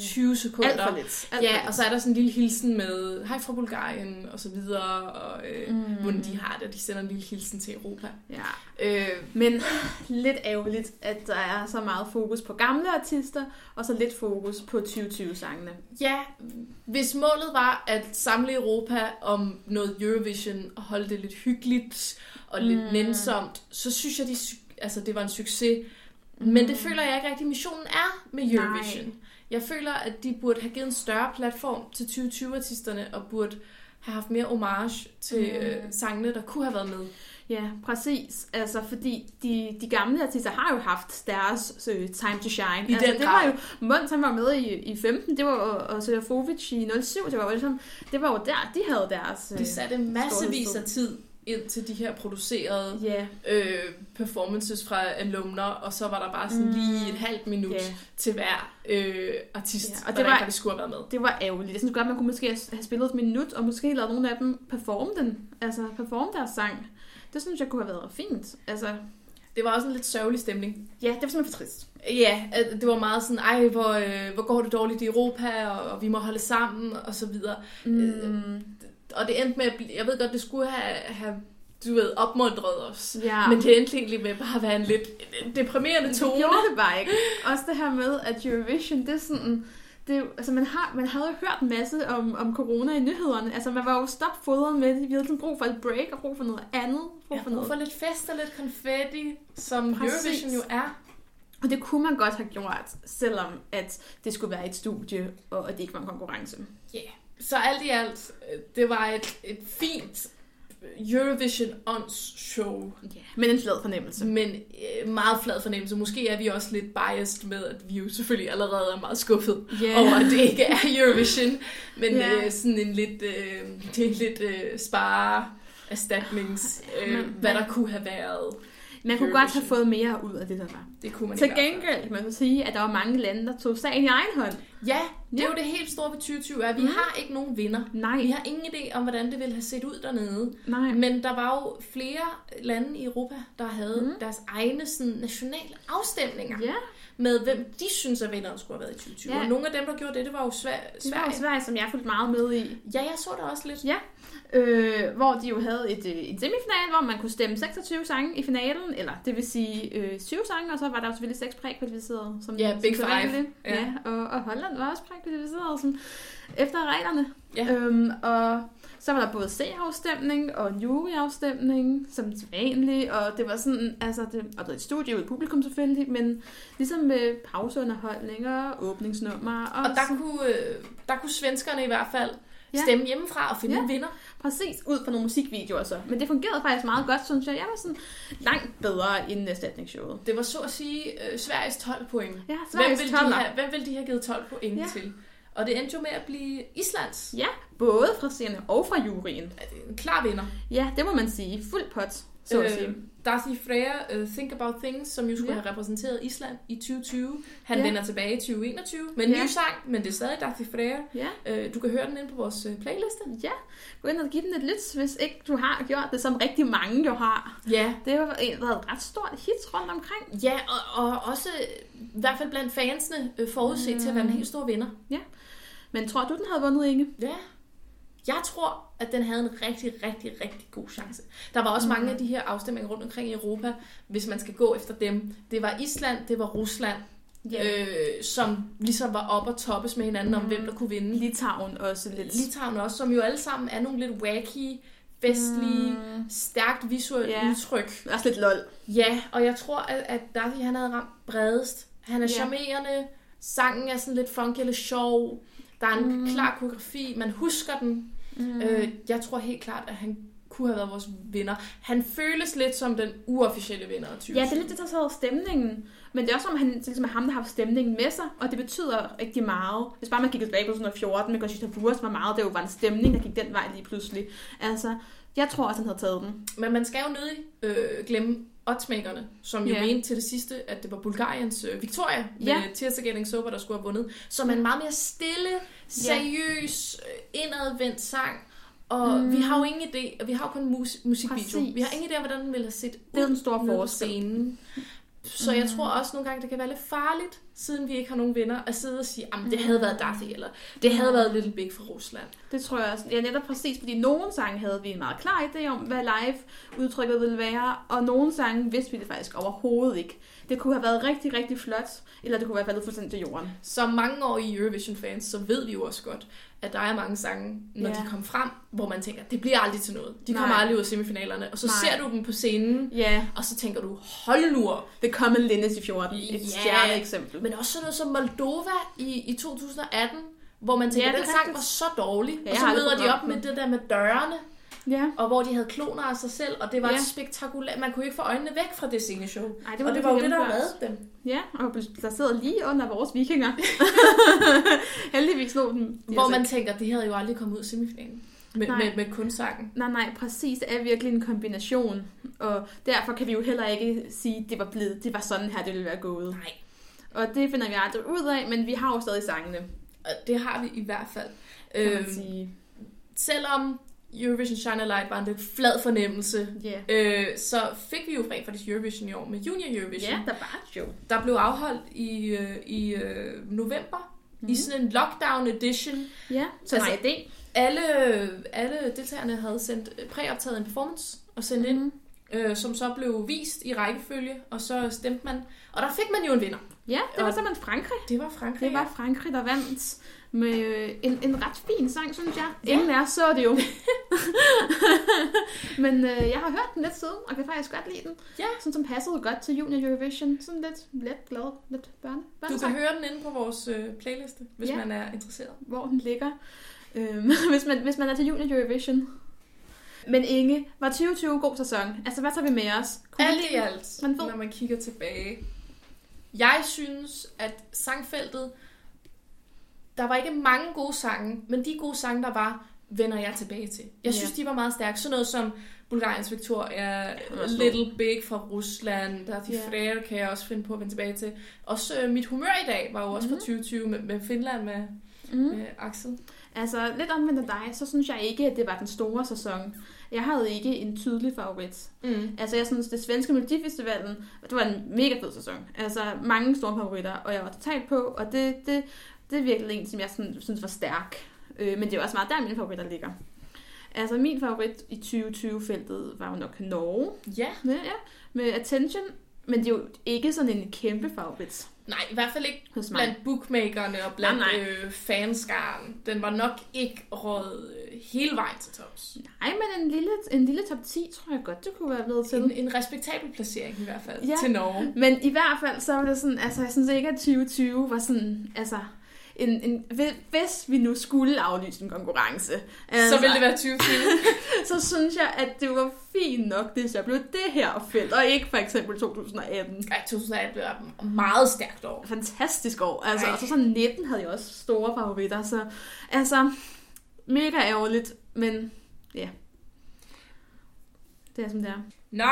20 sekunder. Alt for lidt. Alt for Ja, lidt. og så er der sådan en lille hilsen med, hej fra Bulgarien, og så videre, og øh, Mm. mm. hvordan de har det, og de sender en lille hilsen til Europa. Ja. Øh, Men lidt ærgerligt, at der er så meget fokus på gamle artister, og så lidt fokus på 2020-sangene. Ja, hvis målet var at samle Europa om noget Eurovision og holde det lidt hyggeligt og lidt Mm. mm. nænsomt, så synes jeg, de, altså, det var en succes. Mm. Men det føler jeg ikke rigtig, missionen er med Eurovision. Nej. Jeg føler, at de burde have givet en større platform til 2020-artisterne og burde have haft mere homage til Mm. øh, sangene, der kunne have været med. Ja, præcis. Altså, fordi de, de gamle artister har jo haft deres øh, time to shine. I altså, den det var jo, Måns han var med i, i 15, det var og Serafovic i 07, det var jo ligesom, det var jo der, de havde deres... Øh, De satte massevis storhedstid. af tid ind til de her producerede Ja, øh, performances fra alumner, og så var der bare sådan Mm. lige et halvt minut ja. til hver øh, artist, ja, og det var- de skulle have været med. Det var ærgerligt. Jeg synes godt, man kunne måske have spillet et minut, og måske lavet nogle af dem performe den. Altså, performe deres sang. Det synes jeg kunne have været fint. Altså, Det var også en lidt sørgelig stemning. ja, det var simpelthen for trist. Ja, det var meget sådan, ej, hvor, øh, hvor går det dårligt i Europa, og, og vi må holde sammen, og så videre. Mm, Og det endte med at blive, jeg ved godt, det skulle have, have du ved, opmuntret os. ja. Men det endte egentlig med bare at være en lidt deprimerende det tone. gjorde det bare ikke. Også det her med, at Eurovision, det er sådan... Det, altså man, har, man havde jo hørt en masse om, om corona i nyhederne. Altså man var jo stopfodret med det. Vi havde sådan brug for et break og brug for noget andet. Brug for brug noget. for lidt fest og lidt konfetti, som Præcis. Eurovision jo er. Og det kunne man godt have gjort, selvom at det skulle være et studie, og at det ikke var en konkurrence. Så alt i alt, øh, det var et, et fint Eurovision Ons show, Ja. Men en flad fornemmelse. men øh, meget flad fornemmelse. Måske er vi også lidt biased med, at vi jo selvfølgelig allerede er meget skuffet Ja. over, at det ikke er Eurovision, men Ja. øh, sådan en lidt, øh, det er lidt øh, spare erstatnings, øh, hvad der kunne have været. Man kunne godt have fået mere ud af det, der var. Det kunne man Til gengæld kan man så sige, at der var mange lande, der tog sagen i egen hånd. Ja, det er Ja. jo det helt store ved 2020, at vi Mhm. har ikke nogen vinder. Nej, Vi har ingen idé om, hvordan det ville have set ud dernede. nej. Men der var jo flere lande i Europa, der havde mm. deres egne sådan, nationale afstemninger Ja, med, hvem de synes, at vinderen skulle have været i 2020. Ja. Og nogle af dem, der gjorde det, det var jo Sverige. det var jo Sverige, som jeg fulgte meget med i. Ja, jeg så det også lidt. Ja, øh, hvor de jo havde et, øh, en semifinal, hvor man kunne stemme 26 sange i finalen, eller det vil sige øh, 20 sange, og så var der jo selvfølgelig 6 prækvalificerede. Som, Ja, som Big sædvanligt. Five. Ja, Ja. og, og Holland var også prækvalificeret som, efter reglerne. Ja. Øhm, og så var der både C-afstemning og en juryafstemning, som vanligt, og det var sådan, altså, det, og der var et studie ud i publikum selvfølgelig, men ligesom med pauseunderholdning og åbningsnummer. Og, Og der så- kunne, øh, der kunne svenskerne i hvert fald Ja. stemme hjemmefra og finde Ja. en vinder. Præcis, ud fra nogle musikvideoer så. Men det fungerede faktisk meget godt, synes jeg. Jeg var sådan langt bedre end erstatningsshowet. Det var så at sige øh, Sveriges 12 point. Ja, Hvem Sveriges ville, de have, hvem ville de have givet 12 point ja. til? Og det endte jo med at blive Islands. Ja, både fra seerne og fra juryen. Det En klar vinder. Ja, det må man sige. Fuld pot, så at sige. Øh, Darcy Freya, uh, Think About Things, som jo skulle Ja. ja. have repræsenteret Island i 2020. Han Ja. ja. vender tilbage i 2021 med en Ja. ny sang, men det er stadig Darcy Freya. Ja, Uh, du kan høre den inde på vores uh, playliste. ja. Gå ind og give den et lyt, hvis ikke du har gjort det, som rigtig mange jo har. Ja. Det har været et ret stort hit rundt omkring. Ja, og, og også øh, i hvert fald blandt fansene forudset mm. til at være en helt stor vinder. Men tror du, den havde vundet, Inge? Ja. Jeg tror, at den havde en rigtig, rigtig, rigtig god chance. Der var også mm. mange af de her afstemninger rundt omkring i Europa, hvis man skal gå efter dem. Det var Island, det var Rusland, Ja. øh, som ligesom var op og toppes med hinanden om, Mm. hvem der kunne vinde. Litauen også lidt. Litauen også, som jo alle sammen er nogle lidt wacky, festlige, Mm. stærkt visuelt Ja. yeah. udtryk. Også lidt lol. Ja, og jeg tror, at, at Darcy han havde ramt bredest. Han er Ja. charmerende, sangen er sådan lidt funky eller sjov, der er en mm. klar koreografi, man husker den. Mm. Øh, jeg tror helt klart, at han kunne have været vores vinder. Han føles lidt som den uofficielle vinder af 20. Ja, det er lidt det, der så stemningen. Men det er også som, han ligesom ham, der har haft stemningen med sig, og det betyder rigtig meget. Hvis bare man kigger tilbage på 2014 med Conchita Wurst, hvor meget det jo var en stemning, der gik den vej lige pludselig. Altså, jeg tror også, han havde taget den. Men man skal jo nødig øh, glemme oddsmakerne, som jo Ja. mente til det sidste, at det var Bulgariens øh, Victoria med. Tirza Getting Sober, der skulle have vundet. Som er en meget mere stille, seriøs, øh, indadvendt sang. Og Mm. vi har jo ingen idé, og vi har jo kun mus- musikvideo. Præcis. Vi har ingen idé om, hvordan den ville have set Det er jo den store forskel. scenen. Så jeg Mm. tror også nogle gange, det kan være lidt farligt, siden vi ikke har nogen venner, at sidde og sige, at det havde været Darcy, eller det havde været Little Big fra Rusland. Det tror jeg også. Ja, netop præcis, fordi nogle sange havde vi en meget klar idé om, hvad live-udtrykket ville være, og nogle sange vidste vi det faktisk overhovedet ikke. Det kunne have været rigtig, rigtig flot, eller det kunne være faldet fuldstændig til jorden. Som mange år i Eurovision-fans, så ved vi jo også godt, at der er mange sange, når Ja. de kommer frem, hvor man tænker, det bliver aldrig til noget. De kommer Nej. aldrig ud af semifinalerne. Og så Nej. ser du dem på scenen, Ja, og så tænker du, hold nu op. The Common Linus i 14, et Ja. stjerne eksempel. Men også sådan noget som Moldova i, i 2018, hvor man tænker, Ja, den sang var så dårlig. Ja, og så møder de op med det der med dørene, Ja. og hvor de havde kloner af sig selv, og det var Ja. spektakulært. Man kunne ikke få øjnene væk fra det sceneshow. Ej, det var og det var jo det, der reddede dem. Ja, og placeret lige under vores vikinger. Heldigvis lå den. de Hvor altså man ikke- tænker, det havde jo aldrig kommet ud i semifinalen. Med, Nej. med, med kun sangen. Nej, nej, præcis. Det er virkelig en kombination. Og derfor kan vi jo heller ikke sige, at det var blevet, det var sådan her, det ville være gået. Nej. Og det finder vi aldrig ud af, men vi har jo stadig sangene, Og Det har vi i hvert fald. kan man Øhm, sige. selvom Eurovision Shine a Light var en lidt flad fornemmelse, Ja. øh, så fik vi jo rent faktisk Eurovision i år med Junior Eurovision. Ja, der var show. Der blev afholdt i, øh, i øh, november mm. i sådan en lockdown edition. Ja, så Altså- idé. Alle, alle deltagerne havde sendt præoptaget en performance og sendt ind, Mhm. øh, som så blev vist i rækkefølge, og så stemte man. Og der fik man jo en vinder. Ja, det var Og- simpelthen Frankrig. Det var Frankrig. Det var Frankrig, der vandt med øh, en, en ret fin sang, synes jeg. Ja. Ingen af os så det jo. Men øh, jeg har hørt den lidt siden, og kan faktisk godt lide den. Ja. Sådan som passede godt til Junior Eurovision. Sådan lidt let, glad, lidt børne. Du kan høre den inde på vores øh, playliste, hvis Ja. man er interesseret. hvor den ligger, øhm, hvis, man, hvis man er til Junior Eurovision. Men Inge, var 2020 en god sæson? Altså, hvad tager vi med os? Kunne Alt i alt, Man ved- når man kigger tilbage. Jeg synes, at sangfeltet, der var ikke mange gode sange, men de gode sange, der var, vender jeg tilbage til. Jeg synes, Ja. de var meget stærke. Sådan noget som Bulgariens Victoria, stor. Little Big fra Rusland, der er de Ja. flere, kan jeg også finde på at vende tilbage til. Også øh, Mit Humør i dag var jo også fra 2020 med, med Finland med, Mm. med Axel. Altså, lidt omvendt af dig, så synes jeg ikke, at det var den store sæson. Jeg havde ikke en tydelig favorit. Mm. Altså, jeg synes, det svenske Melodifestivalen, det var en mega fed sæson. Altså, mange store favoritter, og jeg var totalt på, og det, det, det er virkelig en, som jeg sådan, synes var stærk. Øh, men det er også meget der, mine favoritter ligger. Altså, min favorit i 2020-feltet var jo nok Norge, Ja, ja, ja, med Attention, men det er jo ikke sådan en kæmpe favorit nej, i hvert fald ikke hos mig. blandt bookmakerne og blandt Nej, nej, Øh, fanskaren. Den var nok ikke råd øh, hele vejen til tops. Nej, men en lille, en lille top 10 tror jeg godt, det kunne være blevet til. En, en respektabel placering i hvert fald Ja. til Norge. Men i hvert fald, så var det sådan, altså jeg synes ikke, at 2020 var sådan, altså, en, en, hvis vi nu skulle aflyse en konkurrence, altså, Så ville det være 2020. så synes jeg, at det var fint nok, hvis jeg blev det her felt, og ikke for eksempel 2018. Ej, 2018 blev et meget stærkt år. Fantastisk år, altså, Ej. og så sådan 19 havde jeg også store favoritter, så altså, mega ærgerligt, men ja, det er som det er. Nå,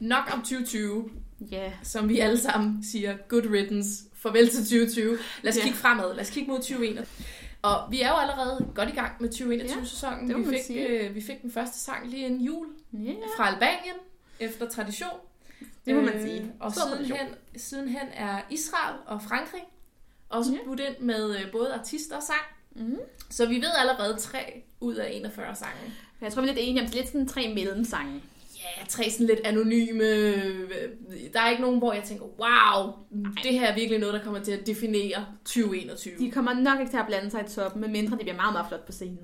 nok om 2020, Ja, som vi alle sammen siger, good riddance, farvel til 2020. Lad os Ja. kigge fremad, lad os kigge mod 2021. Og vi er jo allerede godt i gang med 2021-sæsonen. det må vi, fik, øh, vi fik den første sang lige inden jul ja. fra Albanien, efter tradition. Det må man Øh, sige. Og sidenhen, sidenhen er Israel og Frankrig også Ja. budt ind med øh, både artister og sang. Mm. Så vi ved allerede 3 ud af 41 sange. Jeg tror, vi er lidt enige om, det er lidt sådan tre mellemsange. Ja, tre sådan lidt anonyme. Der er ikke nogen, hvor jeg tænker, wow, det her er virkelig noget, der kommer til at definere 2021. De kommer nok ikke til at blande sig i toppen, medmindre det bliver meget, meget flot på scenen.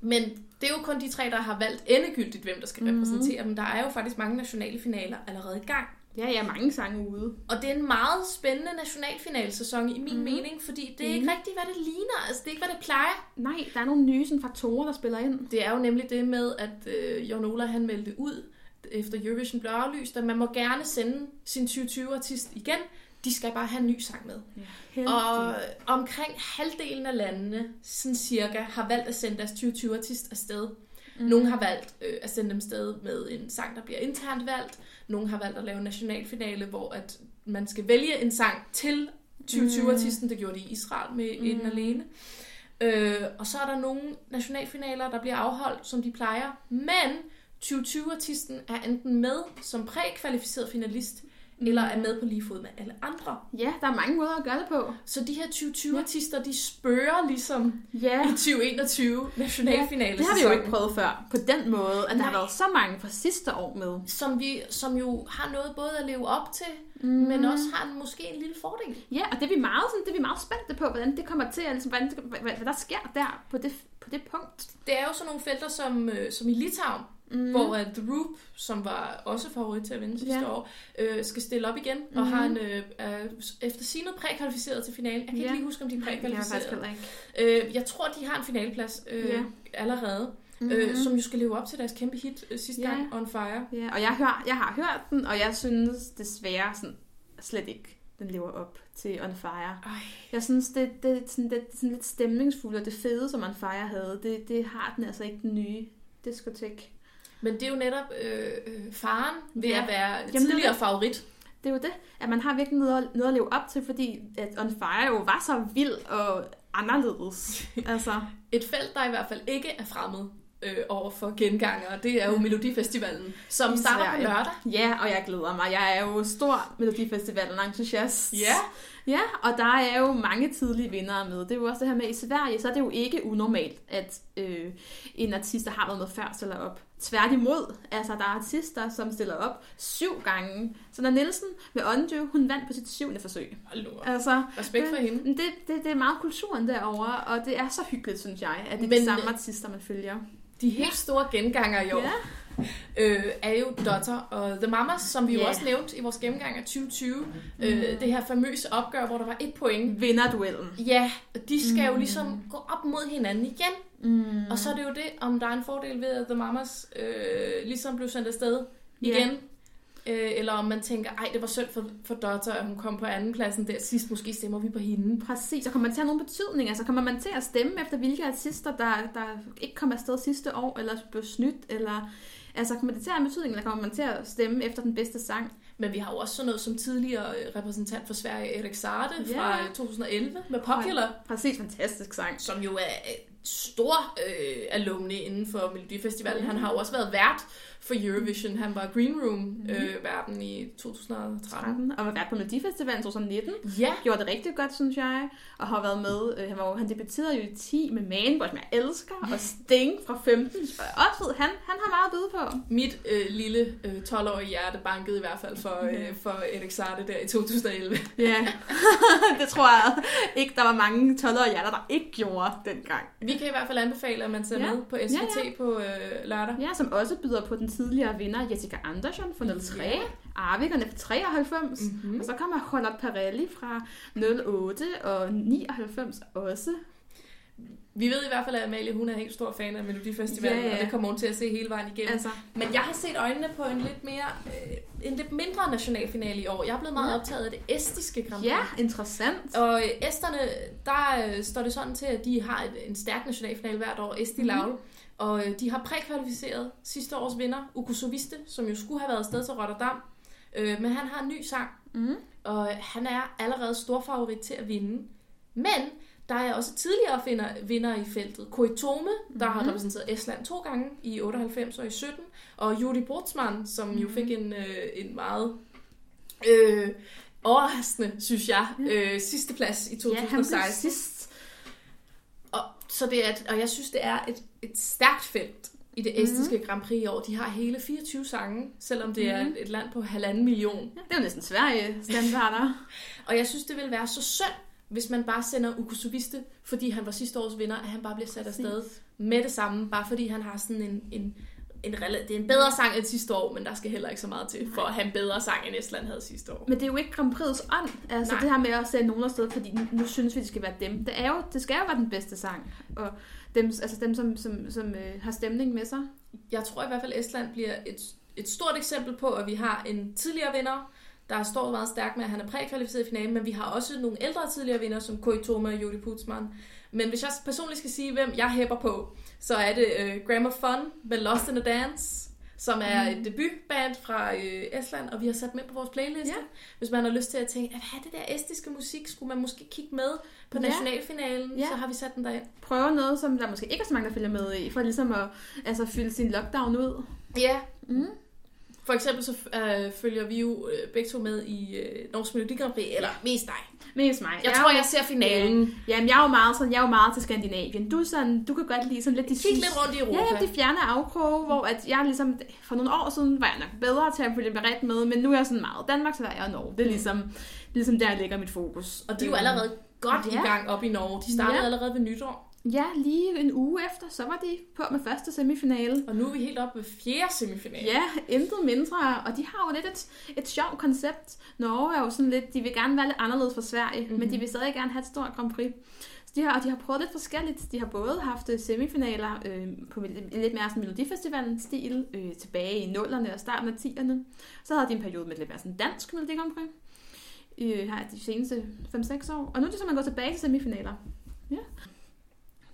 Men det er jo kun de tre, der har valgt endegyldigt, hvem der skal Mhm. repræsentere dem. Der er jo faktisk mange nationale finaler allerede i gang. Ja, er mange sange ude. Og det er en meget spændende nationalfinalsæson i min Mhm. mening, fordi det er Mhm. ikke rigtigt, hvad det ligner. Altså, det er ikke, hvad det plejer. Nej, der er nogle nye sådan, faktorer, der spiller ind. Det er jo nemlig det med, at øh, Jon Ola han meldte ud, efter Eurovision blev aflyst, at man må gerne sende sin 2020-artist igen. De skal bare have en ny sang med. Ja, Og omkring halvdelen af landene, sådan cirka, har valgt at sende deres 2020-artist afsted. Mm. Nogle har valgt øh, at sende dem afsted med en sang, der bliver internt valgt. Nogle har valgt at lave en nationalfinale, hvor at man skal vælge en sang til 2020-artisten. Det gjorde de i Israel med mm. en alene. Øh, og så er der nogle nationalfinaler, der bliver afholdt, som de plejer. Men 2020-artisten er enten med som prækvalificeret finalist, eller er med på lige fod med alle andre. Ja, der er mange måder at gøre det på. Så de her 2020-artister, de spørger ligesom Ja, i 2021 nationalfinale. det har vi jo ikke prøvet før på den måde, at der har Nej. været så mange fra sidste år med. Som, vi, som jo har noget både at leve op til, Mm. men også har måske en lille fordel. Ja, og det er vi meget, sådan, det er vi meget spændte på, hvordan det kommer til, altså, hvordan, hvad, hvad, der sker der på det, på det punkt. Det er jo sådan nogle felter som, øh, som i Litauen, mm. hvor at The Roop, som var også favorit til at vinde sidste Ja. år, øh, skal stille op igen, og Mhm. har en, øh, er efter sigende prækvalificeret til finalen. Jeg kan ikke Ja. lige huske, om de er jeg prækvalificeret. ikke. Øh, jeg tror, de har en finaleplads øh, Ja. allerede, Mhm. øh, som jo skal leve op til deres kæmpe hit øh, sidste Ja. gang, On Fire. Ja, og jeg, hør, jeg har hørt den, og jeg synes desværre sådan, slet ikke, den lever op til On Fire. Ej. Jeg synes, det, det, er sådan, det er sådan lidt stemningsfuldt, og det fede, som On Fire havde, det, det har den altså ikke den nye diskotek. Men det er jo netop øh, øh, faren ved Ja. at være det er tidligere det. favorit. Det er jo det, at man har virkelig noget, at- noget at leve op til, fordi at On Fire jo var så vild og anderledes. altså, Et felt, der i hvert fald ikke er fremmed øh, over for gengangere, det er jo Melodifestivalen, som I starter på Sverige. lørdag. ja, og jeg glæder mig. Jeg er jo stor Melodifestivalen-entusiast. Ja. Ja, og der er jo mange tidlige vindere med. Det er jo også det her med, i Sverige, så er det jo ikke unormalt, at øh, en artist, der har været med før, stiller op. Tværtimod, altså der er artister, som stiller op syv gange. Så når Nielsen med Undue, hun vandt på sit syvende forsøg. Op. Altså, Respekt for hende. det, det, det er meget kulturen derovre, og det er så hyggeligt, synes jeg, at det er Men- de samme artister, man følger. De helt store gengangere i år Ja. øh, er jo Dotter og The Mamas, som vi jo Ja. også nævnte i vores gennemgang af 2020. Øh, det her famøse opgør, hvor der var et point. Vinderduellen. Ja, de skal jo ligesom gå op mod hinanden igen. Mm. Og så er det jo det, om der er en fordel ved, at The Mamas øh, ligesom blev sendt afsted Ja. igen. Øh, eller om man tænker, ej, det var synd for, for Dotter, at hun kom på anden pladsen der sidst. Måske stemmer vi på hende. Præcis, og kommer man til at have nogen betydning? Altså kommer man til at stemme efter, hvilke artister, der, der ikke kom afsted sidste år, eller blev snydt, eller... Altså kommer det til at have betydning, eller kommer man til at stemme efter den bedste sang? Men vi har jo også sådan noget som tidligere øh, repræsentant for Sverige, Erik Sarte Ja. fra øh, 2011 med Popular, Præcis, fantastisk sang. som jo er et stor øh, alumni inden for Melodifestivalen. Han har jo også været vært for Eurovision. Han var Green Room øh, verden i 2013. 13, og var vært på Melodifestivalen 2019. Ja, Gjorde det rigtig godt, synes jeg. Og har været med, øh, han, var, han debuterede jo i 10 med Manboy, som jeg elsker, og Sting fra 15. Så også ved, han, han har meget at byde på. mit øh, lille øh, 12-årige hjerte bankede i hvert fald for, øh, for Erik Sarte der i 2011. Ja, det tror jeg ikke, der var mange 12-årige hjerter, der ikke gjorde dengang. Vi kan i hvert fald anbefale, at man ser Ja. med på SVT Ja, ja. på øh, lørdag. Ja, som også byder på den tidligere vinder, Jessica Andersson fra 03, Ja. Arvikerne fra 93, Mhm. og så kommer Charlotte Perrelli fra 08 og 99 også. Vi ved i hvert fald, at Amalie hun er helt stor fan af Melodifestivalen, Ja, ja. og det kommer hun til at se hele vejen igennem. Altså, Men jeg har set øjnene på en lidt mere, øh, en lidt mindre nationalfinale i år. Jeg er blevet meget Ja. optaget af det estiske Grand Prix. ja, interessant. Og øh, esterne, der øh, står det sådan til, at de har et, en stærk nationalfinale hvert år, Esti Mhm. Laul. Og øh, de har prækvalificeret sidste års vinder, Uko Soviste, som jo skulle have været afsted til Rotterdam. Øh, men han har en ny sang, Mm. og øh, han er allerede stor favorit til at vinde. Men der er også tidligere vinder, vinder i feltet. Koitome, der har Mhm. repræsenteret Estland to gange i 98 og i 17. Og Juri Bortsmann, som Mhm. jo fik en, øh, en meget øh, overraskende, synes jeg, øh, sidste plads i Ja, han 2016. sidst. Og, så det er, og jeg synes, det er et, et stærkt felt i det estiske mm. Grand Prix i år. De har hele 24 sange, selvom det mm. er Mhm. et, land på halvanden million. Ja, det er jo næsten Sverige standarder. Og jeg synes, det ville være så synd, hvis man bare sender Uko Soviste, fordi han var sidste års vinder, at han bare bliver sat afsted med det samme, bare fordi han har sådan en, en, en det er en bedre sang end sidste år, men der skal heller ikke så meget til for at have en bedre sang, end Estland havde sidste år. Men det er jo ikke Grand Prix's ånd, altså Nej. det her med at sende nogen afsted, fordi nu, nu synes vi, det skal være dem. Det, er jo, det skal jo være den bedste sang, og dem, altså dem som, som, som øh, har stemning med sig. Jeg tror i hvert fald, at Estland bliver et, et stort eksempel på, at vi har en tidligere vinder, der står meget stærkt med, at han er prækvalificeret i finalen, men vi har også nogle ældre tidligere vinder, som Koitoma og Juri Putzmann. Men hvis jeg personligt skal sige, hvem jeg hæpper på, så er det uh, Grammar Fun med Lost in a Dance, som er et debutband fra øh, Estland, og vi har sat med på vores playliste. Ja. Hvis man har lyst til at tænke, at hvad det der estiske musik, skulle man måske kigge med på Ja. nationalfinalen, Ja. så har vi sat den derind. Prøve noget, som der måske ikke er så mange, der følger med i, for ligesom at altså, fylde sin lockdown ud. Ja, Mm. For eksempel så øh, følger vi jo øh, begge to med i øh, Norsk Melodi Grand Prix, eller mest dig. Mest mig. Jeg er tror, jo- jeg ser finalen. Jamen, jeg er jo meget, sådan, jeg er jo meget til Skandinavien. Du, sådan, du kan godt lide sådan lidt de Kig lidt rundt i Europa. Ja, ja, de fjerne afkroge, hvor at jeg ligesom, for nogle år siden var jeg nok bedre til at følge med ret med, men nu er jeg sådan meget Danmark, Sverige og Norge. Det er ligesom, ligesom der ligger mit fokus. Og de er jo Øhm, allerede godt Ja. i gang op i Norge. De startede Ja. allerede ved nytår. Ja, lige en uge efter, så var de på med første semifinale. Og nu er vi helt oppe ved fjerde semifinale. Ja, intet mindre. Og de har jo lidt et, et sjovt koncept. Norge er jo sådan lidt, de vil gerne være lidt anderledes fra Sverige, mm-hmm. men de vil stadig gerne have et stort Grand Prix. Så de har, og de har prøvet lidt forskelligt. De har både haft øh, semifinaler øh, på lidt mere sådan Melodifestivalen-stil øh, tilbage i nullerne og starten af 10'erne. Så havde de en periode med lidt mere sådan dansk Melodi Grand Prix øh, her de seneste 5-6 år. Og nu er de simpelthen gået tilbage til semifinaler. Ja.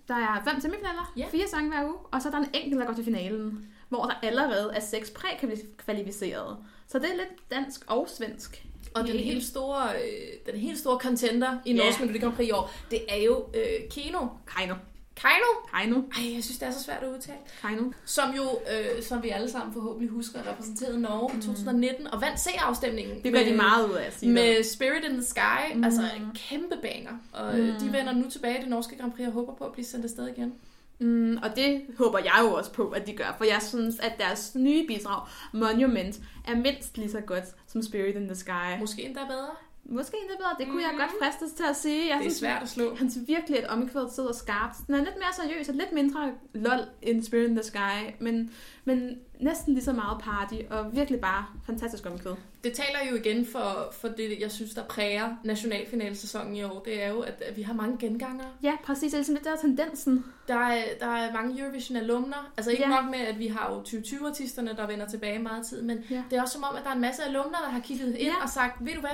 Der er fem semifinaler, Ja. fire sange hver uge, og så er der en enkelt, der går til finalen, hvor der allerede er seks prækvalificerede. Så det er lidt dansk og svensk. Og den helt store, øh, den helt store contender i. Norsk Melodi Grand Prix i år, det er jo øh, Keno. Keino. Keino? Keino. Ej, jeg synes, det er så svært at udtale. Keino. Som jo, øh, som vi alle sammen forhåbentlig husker, repræsenterede Norge i 2019 og vandt C-afstemningen. Mm. Det gør de meget ud af at sige det. Med Spirit in the Sky, mm. Mm. altså en kæmpe banger. Og mm. de vender nu tilbage i det norske Grand Prix og håber på at blive sendt afsted igen. Mm, og det håber jeg jo også på, at de gør, for jeg synes, at deres nye bidrag, Monument, er mindst lige så godt som Spirit in the Sky. Måske endda bedre. Måske endda bedre. Det kunne mm. jeg godt fristes til at sige. Jeg Det er svært at slå. Han synes virkelig, at omkvædet sidder skarpt. Den er lidt mere seriøs og lidt mindre lol end Spirit in the Sky, men, men næsten lige så meget party, og virkelig bare fantastisk omkvæd. Det taler jo igen for, for det, jeg synes, der præger nationalfinalsæsonen i år. Det er jo, at, vi har mange gengangere. Ja, præcis. Det er ligesom lidt der er tendensen. Der er, der er mange Eurovision-alumner. Altså ikke Ja. nok med, at vi har jo 2020-artisterne, der vender tilbage meget tid, men Ja. det er også som om, at der er en masse alumner, der har kigget ind Ja. og sagt, ved du hvad,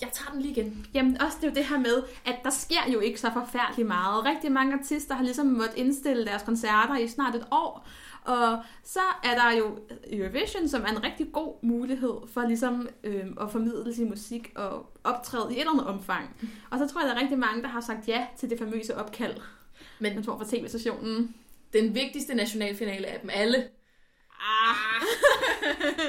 jeg tager den lige igen. Jamen også det er jo det her med, at der sker jo ikke så forfærdeligt meget. Rigtig mange artister har ligesom måttet indstille deres koncerter i snart et år. Og så er der jo Eurovision, som er en rigtig god mulighed for ligesom øh, at formidle sin musik og optræde i et eller andet omfang. Og så tror jeg, der er rigtig mange, der har sagt ja til det famøse opkald, Men man tror fra tv-stationen. den vigtigste nationalfinale af dem alle, Ah,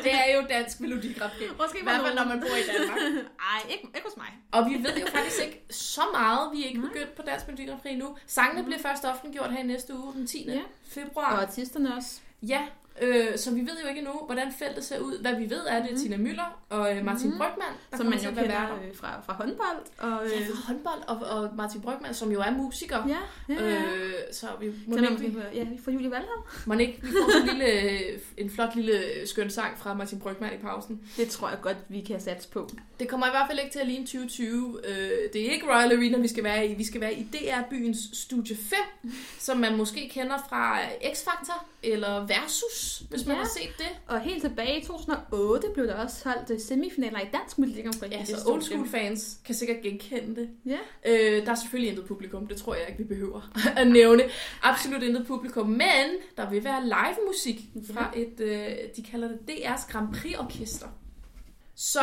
det er jo Dansk Melodi Grand Prix. Måske I hvert fald, når man bor i Danmark. ej, ikke, ikke hos mig. Og vi ved jo faktisk ikke så meget. Vi er ikke begyndt på Dansk Melodi Grand Prix nu. Sangene bliver først offentliggjort her i næste uge, den 10. Ja. Ja. Og februar. artisterne også. Ja, øh, så vi ved jo ikke endnu, hvordan feltet ser ud. Hvad vi ved er, det er Tina Møller og øh, Martin Mhm. Brygman, der Som man jo kender øh, fra, fra håndbold. Og, øh, Ja, fra håndbold og, og Martin Brygman, som jo er musiker. ja, ja, ja. Øh, så vi må ikke, vi, ja, fra Julie Valhall. må ikke vi får sådan en, lille, en flot lille skøn sang fra Martin Brygman i pausen. Det tror jeg godt, vi kan satse på. Det kommer i hvert fald ikke til at ligne 2020. Øh, det er ikke Royal Arena, vi skal være i. Vi skal være i DR-byens Studie 5, som man måske kender fra X-Factor eller Versus, hvis man Ja. har set det. Og helt tilbage i 2008 blev der også holdt øh, semifinaler i Dansk Melodi Grand Prix. Ja, så old school fans kan sikkert genkende det. Ja. Øh, der er selvfølgelig intet publikum, det tror jeg ikke, vi behøver at nævne. Absolut intet publikum, men der vil være live musik fra et, øh, de kalder det DR's Grand Prix Orkester. Så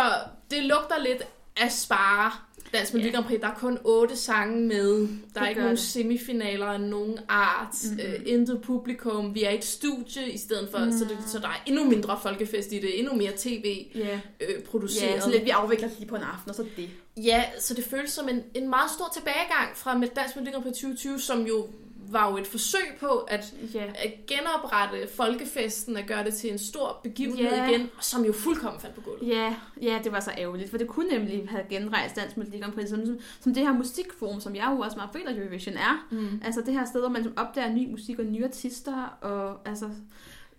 det lugter lidt af spare. Dansk Melodi Ja. Grand Prix, der er kun otte sange med. Der er ikke nogen det. semifinaler af nogen art. Mhm. Mm-hmm. Øh, intet publikum. Vi er i et studie i stedet for, mm. så, det, så der er endnu mindre folkefest i det. Endnu mere tv Ja, øh, produceret. ja så lidt, vi afvikler lige på en aften, og så det. Ja, så det føles som en, en meget stor tilbagegang fra med Dansk Melodi Grand Prix 2020, som jo var jo et forsøg på at, Ja. at genoprette folkefesten, at gøre det til en stor begivenhed Ja. igen, som jo fuldkommen faldt på gulvet. Ja, ja, det var så ærgerligt, for det kunne nemlig have genrejst Dansk Melodi Grand Prix, som, som, som det her musikforum, som jeg jo også meget føler, Eurovision er. Mm. Altså det her sted, hvor man opdager ny musik og nye artister, og altså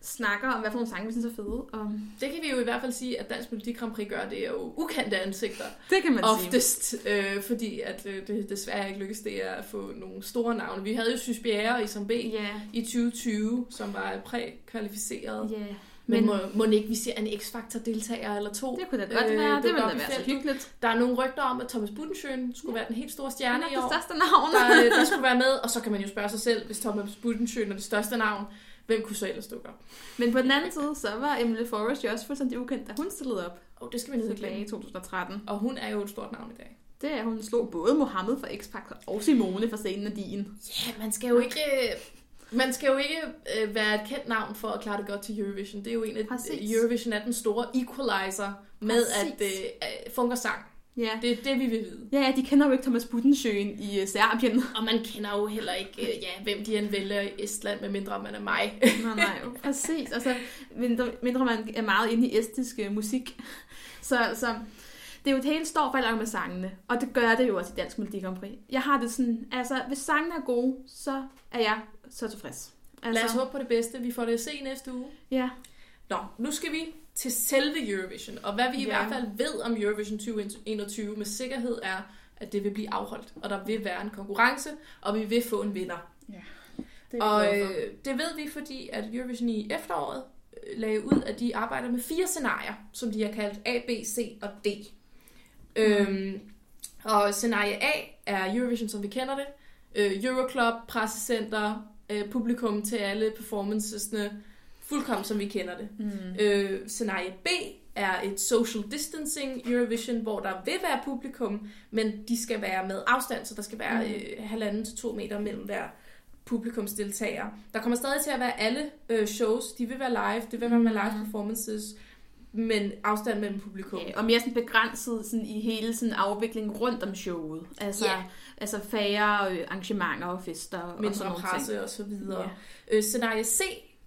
snakker om, hvad for nogle sange, vi synes er fede. Og Det kan vi jo i hvert fald sige, at Dansk Melodi Grand Prix gør, det er jo ukendte ansigter. det kan man sige. Oftest, øh, fordi at øh, det desværre ikke lykkedes det at få nogle store navne. Vi havde jo Sys Bjerre i som B Ja, i 2020, som var prækvalificeret. ja. Men, Men- må, må ikke vi ser en X-Factor-deltager eller to? Det kunne da godt Øh, være. Det dukke ville da være så hyggeligt. Der er nogle rygter om, at Thomas Budensjøen skulle være den helt store stjerne er i det år, største navn. der, øh, der skulle være med. Og så kan man jo spørge sig selv, hvis Thomas Budensjøen er det største navn, hvem kunne så ellers dukke op? Men på den anden side, så var Emily Forrest jo også fuldstændig ukendt, da hun stillede op Og det skal vi tilbage glemme. i 2013. Og hun er jo et stort navn i dag. Det er, hun slog både Mohammed fra X-Factor og Simone fra scenen af din. Ja, man skal jo ikke... øh, Man skal jo ikke øh, være et kendt navn for at klare det godt til Eurovision. Det er jo en af Præcis. Eurovision er den store equalizer med Præcis. at det øh, fungerer sang. Ja. Det er det, vi vil vide. Ja, ja, de kender jo ikke Thomas Budensjøen i uh, Serbien. Og man kender jo heller ikke, øh, ja, hvem de end vælger i Estland, medmindre man er mig. nej, nej, præcis. Altså, mindre, mindre man er meget inde i estisk uh, musik. Så, så det er jo et helt står falder med sangene. Og det gør det jo også i Dansk Melodi Grand Prix. Jeg har det sådan, altså, hvis sangene er gode, så er jeg så tilfreds. Altså, Lad os håbe på det bedste. Vi får det at se næste uge. Ja, Nå, nu skal vi til selve Eurovision. Og hvad vi i Ja. hvert fald ved om Eurovision 2021 med sikkerhed er, at det vil blive afholdt. Og der vil være en konkurrence, og vi vil få en vinder. det er Og øh, det ved vi, fordi at Eurovision i efteråret øh, lagde ud, at de arbejder med fire scenarier, som de har kaldt A, B, C og D. Mm. Øhm, og scenarie A er Eurovision, som vi kender det. Øh, Euroclub, pressecenter, øh, publikum til alle performancesne, fuldkommen som vi kender det. Mm. Øh, scenarie B er et social distancing Eurovision, hvor der vil være publikum, men de skal være med afstand, så der skal være Mm. øh, halvanden til to meter mellem hver publikumsdeltager. Der kommer stadig til at være alle øh, shows, de vil være live, det vil være med live Mm. performances, men afstand mellem publikum. Ja, og mere sådan begrænset sådan i hele sådan afviklingen rundt om showet. Altså, Ja. altså færre øh, arrangementer og fester og sådan mindre nogle ting. presse og så videre. Ja. Øh, scenarie C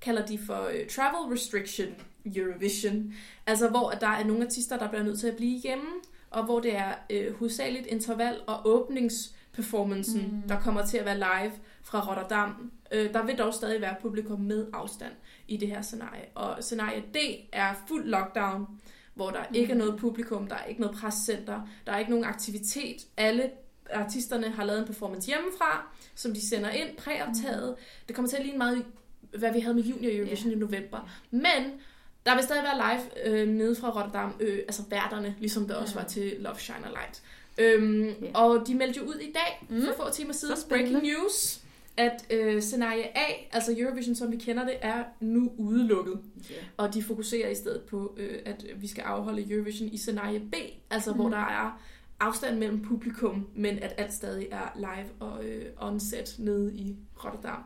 kalder de for øh, travel restriction Eurovision, altså hvor at der er nogle artister, der bliver nødt til at blive hjemme, og hvor det er øh, hovedsageligt interval og åbningsperformancen, mm. der kommer til at være live fra Rotterdam. Øh, der vil dog stadig være publikum med afstand i det her scenarie. Og scenarie D er fuld lockdown, hvor der mm. ikke er noget publikum, der er ikke noget prescenter, der er ikke nogen aktivitet. Alle artisterne har lavet en performance hjemmefra, som de sender ind, præoptaget. Mm. Det kommer til at ligne meget, hvad vi havde med Junior Eurovision yeah. i november. Men der vil stadig være live øh, nede fra Rotterdam, øh, altså værterne, ligesom der også var til Love Shine Light. Øhm, yeah. Og de meldte jo ud i dag, mm. for få timer siden, breaking news, at øh, scenarie A, altså Eurovision som vi kender det, er nu udelukket. Yeah. Og de fokuserer i stedet på, øh, at vi skal afholde Eurovision i scenarie B, altså mm. hvor der er afstand mellem publikum, men at alt stadig er live og øh, on-set nede i Rotterdam.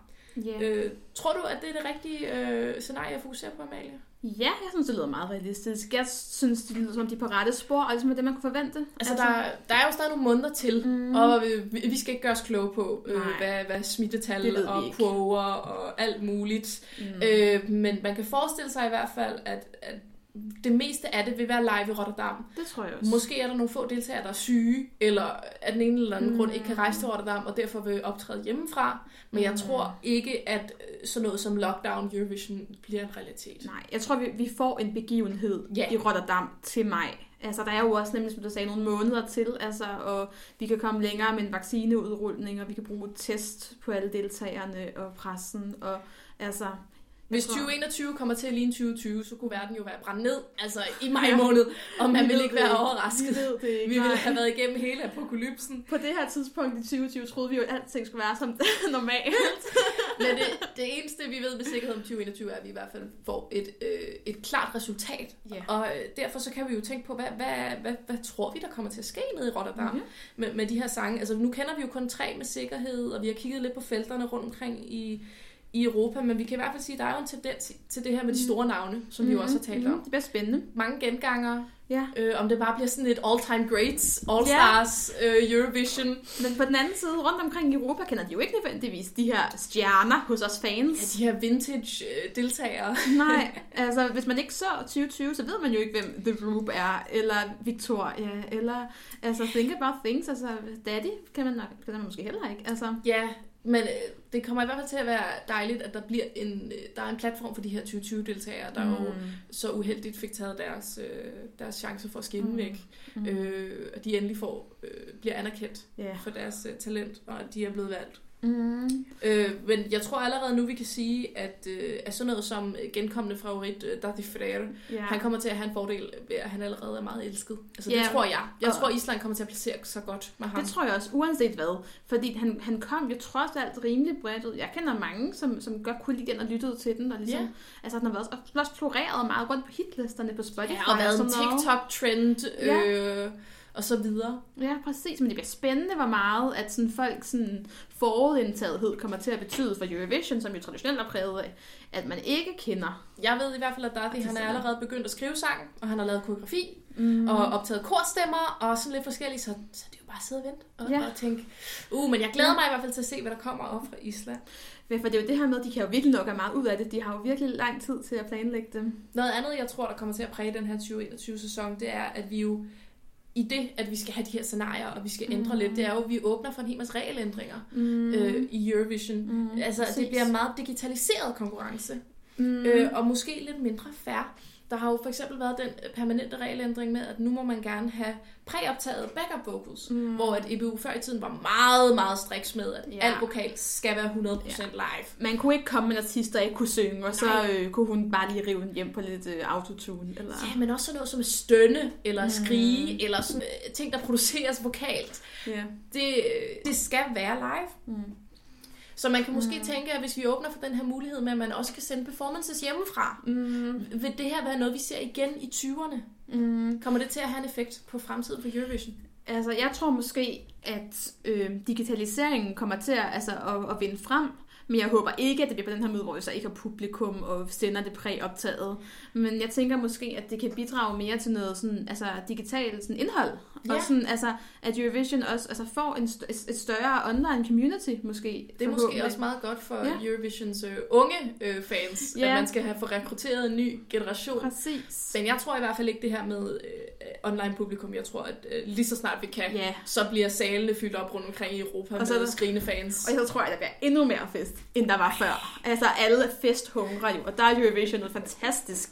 Yeah. Øh, tror du, at det er det rigtige øh, scenarie at fokusere på, Amalie? Ja, jeg synes, det lyder meget realistisk. Jeg synes, det lyder som de er på rette spor, og ligesom det, man kunne forvente. Altså, altså der, der er jo stadig nogle måneder til, mm. og vi, vi skal ikke gøre os kloge på, øh, hvad, hvad smittetal og quoer og alt muligt. Mm. Øh, men man kan forestille sig i hvert fald, at, at det meste af det vil være live i Rotterdam. Det tror jeg også. Måske er der nogle få deltagere, der er syge, eller af den ene eller anden mm. grund ikke kan rejse til Rotterdam, og derfor vil optræde hjemmefra. Men jeg mm. tror ikke, at øh, sådan noget som Lockdown Eurovision bliver en realitet. Nej, jeg tror, vi, vi får en begivenhed ja. i Rotterdam til maj. Altså, der er jo også nemlig, som du sagde, nogle måneder til, altså, og vi kan komme længere med en vaccineudrulning, og vi kan bruge test på alle deltagerne og pressen, og altså, hvis 2021 kommer til at ligne 2020, så kunne verden jo være brændt ned, altså i maj måned, og man ville ikke være overrasket. Vi, ved det ikke, vi ville have været igennem hele apokalypsen. På det her tidspunkt i 2020 troede vi jo, at alting skulle være som normalt. Men det, det eneste, vi ved med sikkerhed om 2021, er, at vi i hvert fald får et, øh, et klart resultat. Yeah. Og øh, derfor så kan vi jo tænke på, hvad, hvad, hvad, hvad tror vi, der kommer til at ske nede i Rotterdam mm-hmm. med, med de her sange? Altså nu kender vi jo kun tre med sikkerhed, og vi har kigget lidt på felterne rundt omkring i i Europa, men vi kan i hvert fald sige, at der er jo en tendens til det her med de store navne, som mm. vi jo også har talt mm. om. Det bliver spændende. Mange genganger. Ja. Øh, om det bare bliver sådan et all-time greats, all-stars, ja. øh, Eurovision. Men på den anden side, rundt omkring i Europa, kender de jo ikke nødvendigvis de her stjerner hos os fans. Ja, de her vintage øh, deltagere. Nej, altså hvis man ikke så 2020, så ved man jo ikke, hvem The Group er, eller Victoria, eller altså Think About Things, altså Daddy kan man, nok, kan man måske heller ikke. Altså. Ja, men øh, det kommer i hvert fald til at være dejligt, at der bliver en, øh, der er en platform for de her 2020-deltagere, der mm. jo så uheldigt fik taget deres, øh, deres chance for at skinne mm. væk. Mm. Øh, og de endelig får, øh, bliver anerkendt yeah. for deres øh, talent, og at de er blevet valgt. Mm. Øh, men jeg tror allerede nu, vi kan sige, at, øh, at sådan noget som genkommende favorit, øh, Dati Freire, yeah. han kommer til at have en fordel ved, at han allerede er meget elsket. Altså yeah. det tror jeg. Jeg tror, Island kommer til at placere sig godt med ham. Det tror jeg også, uanset hvad. Fordi han, han kom jo trods alt rimelig bredt ud. Jeg kender mange, som, som godt kunne lide den og lyttede til den. Og ligesom, yeah. altså, den har været også, også floreret meget rundt på hitlisterne på Spotify. Ja, og været en TikTok-trend. Yeah. Og så videre. Ja, præcis. Men det bliver spændende, hvor meget at sådan folk sådan forudindtagethed kommer til at betyde for Eurovision, som jo traditionelt er præget af, at man ikke kender. Jeg ved i hvert fald, at Darty, han er allerede begyndt at skrive sang, og han har lavet koreografi, mm. og optaget korstemmer, og sådan lidt forskelligt, så, så det er jo bare at sidde og vente og, ja. og tænke, uh, men jeg glæder mig i hvert fald til at se, hvad der kommer op fra Island. Ja, for det er jo det her med, at de kan jo virkelig nok meget ud af det. De har jo virkelig lang tid til at planlægge dem. Noget andet, jeg tror, der kommer til at præge den her 2021-sæson, det er, at vi jo i det, at vi skal have de her scenarier, og vi skal ændre mm. lidt, det er jo, at vi åbner for en hel masse regelændringer mm. øh, i Eurovision. Mm. Altså, Præcis. det bliver en meget digitaliseret konkurrence, mm. øh, og måske lidt mindre fair. Der har jo for eksempel været den permanente regelændring med, at nu må man gerne have præoptaget backup vocals, mm. hvor at EBU før i tiden var meget, meget striks med, at ja. alt vokal skal være 100% ja. live. Man kunne ikke komme med en artist, der ikke kunne synge, og så øh, kunne hun bare lige rive den hjem på lidt øh, autotune. Eller... Ja, men også sådan noget som stønne, eller mm. skrige, eller sådan, øh, ting, der produceres vokalt. Ja. Det, det skal være live. Mm. Så man kan måske mm. tænke, at hvis vi åbner for den her mulighed med, at man også kan sende performances hjemmefra, mm. vil det her være noget, vi ser igen i 20'erne? Mm. Kommer det til at have en effekt på fremtiden for Eurovision? Altså, jeg tror måske, at øh, digitaliseringen kommer til at, altså, at, at vinde frem, men jeg håber ikke, at det bliver på den her måde, hvor vi så ikke har publikum og sender det præoptaget. Men jeg tænker måske, at det kan bidrage mere til noget sådan, altså, digitalt sådan indhold. Og Ja. sådan, altså, at Eurovision også altså, får en st- et- større online community, måske. Det er måske også meget godt for Ja. Eurovisions øh, unge øh, fans, Ja. at man skal have få rekrutteret en ny generation. Præcis. Men jeg tror i hvert fald ikke det her med øh, online publikum. Jeg tror, at øh, lige så snart vi kan, Ja. så bliver salene fyldt op rundt omkring i Europa Og og så med der- skrigende fans. Og så tror jeg, der bliver endnu mere fest, end der var før. Altså, alle er festhungre jo, og der er Eurovision et fantastisk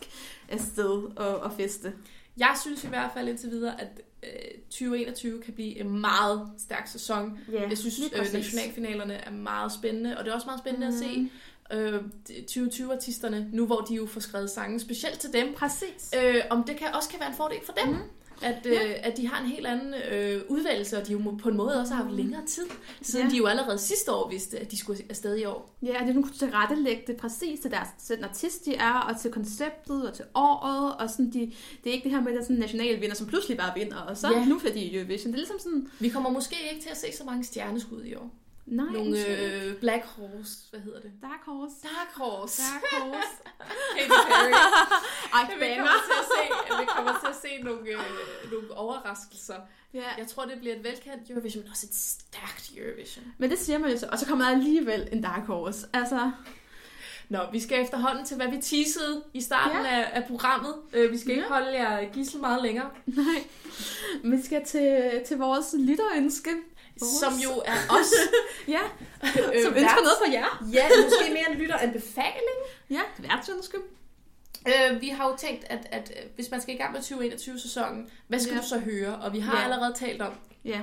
øh, sted at, at feste. Jeg synes i hvert fald indtil videre, at øh, 2021 kan blive en meget stærk sæson. Ja, Jeg synes, øh, nationalfinalerne er meget spændende, og det er også meget spændende mm. at se Mhm. øh, 2020-artisterne, nu hvor de jo får skrevet sange specielt til dem, Præcis. øh, om det kan, også kan være en fordel for dem. Mm. At, øh, at de har en helt anden øh, udvalgelse, og de jo på en måde også har haft længere tid, siden Ja. de jo allerede sidste år vidste, at de skulle afsted i år. Ja, og det er, kunne tilrettelægge det præcis til, deres, til den artist, de er, og til konceptet, og til året, og sådan, de, det er ikke det her med, at der er sådan en national vinder, som pludselig bare vinder, og så Ja. nu får de Eurovision. Det er ligesom sådan, Vi kommer måske ikke til at se så mange stjerneskud i år. Nej, Nogle øh, Black Horse, hvad hedder det? Dark Horse. Dark Horse. Dark Horse. Katy Perry. Ej, Vi kommer, til at se, vi kommer til at se nogle, øh, nogle overraskelser. Ja. Jeg tror, det bliver et velkendt Eurovision, men også et stærkt Eurovision. Men det siger man jo så, og så kommer der alligevel en Dark Horse. Altså, Nå, vi skal efterhånden til, hvad vi teasede i starten Ja. af, af programmet. Øh, vi skal ikke Ja. holde jer gissel meget længere. nej. Vi skal til, til vores lytterønske. Vores. Som jo er os. Ja, øh, som ønsker noget for jer. Ja, måske mere en lytteranbefaling. Ja, værtsønske. Øh, vi har jo tænkt, at, at øh, hvis man skal i gang med 2021-sæsonen, hvad skal Ja. du så høre? Og vi har ja. allerede talt om, Ja,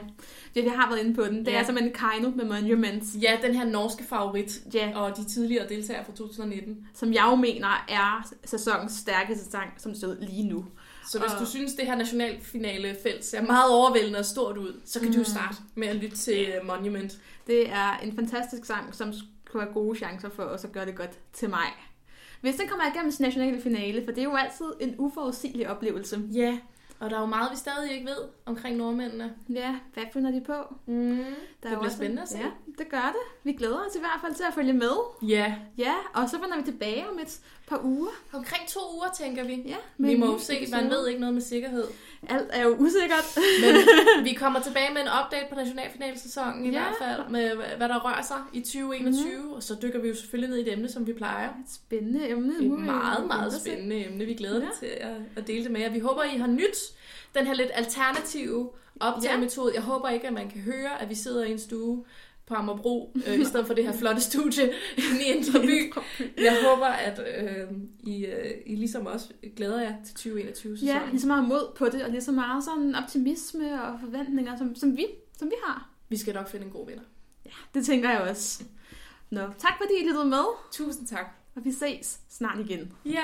ja vi har været inde på den. Det Ja. er simpelthen Kaino med Monuments. ja, den her norske favorit, Ja, og de tidligere deltagere fra 2019. som jeg jo mener er sæsonens stærkeste sang, som stod lige nu. Så hvis Og- du synes, det her nationalfinale-felt ser meget overvældende og stort ud, så kan mm. du Mm. jo starte med at lytte til øh, Monument. Det er en fantastisk sang, som skulle have gode chancer for os at gøre det godt til mig. Hvis den kommer igennem til nationale finale, for det er jo altid en uforudsigelig oplevelse. Ja, og der er jo meget, vi stadig ikke ved omkring nordmændene. Ja, hvad finder de på? Mm. Der Det er bliver spændende at se. Ja, det gør det. Vi glæder os i hvert fald til at følge med. Ja, Ja, og så vender vi tilbage om et par uger. omkring to uger, tænker vi. Ja, Vi må jo se, man ved ikke noget med sikkerhed. Alt er jo usikkert. Men vi kommer tilbage med en update på nationalfinalsæsonen i Ja. hvert fald, med hvad der rører sig i 2021. Mhm. Mm. Og så dykker vi jo selvfølgelig ned i et emne, som vi plejer. Et spændende emne. Et meget, meget spændende emne. Vi glæder Ja. ja. os til at, at dele det med jer. Vi håber, I har nyt den her lidt alternative optagemetode. Jeg håber ikke, at man kan høre, at vi sidder i en stue på Amagerbro, øh, i stedet for det her flotte studie i Indre By. Jeg håber, at øh, I, øh, I ligesom også glæder jer til 2021 sæsonen. Ja, lige så meget mod på det, og lige så meget sådan optimisme og forventninger, som, som, vi, som vi har. Vi skal nok finde en god vinder. Det tænker jeg også. Nå, tak fordi I lyttede med, Tusind tak. og vi ses snart igen. Ja.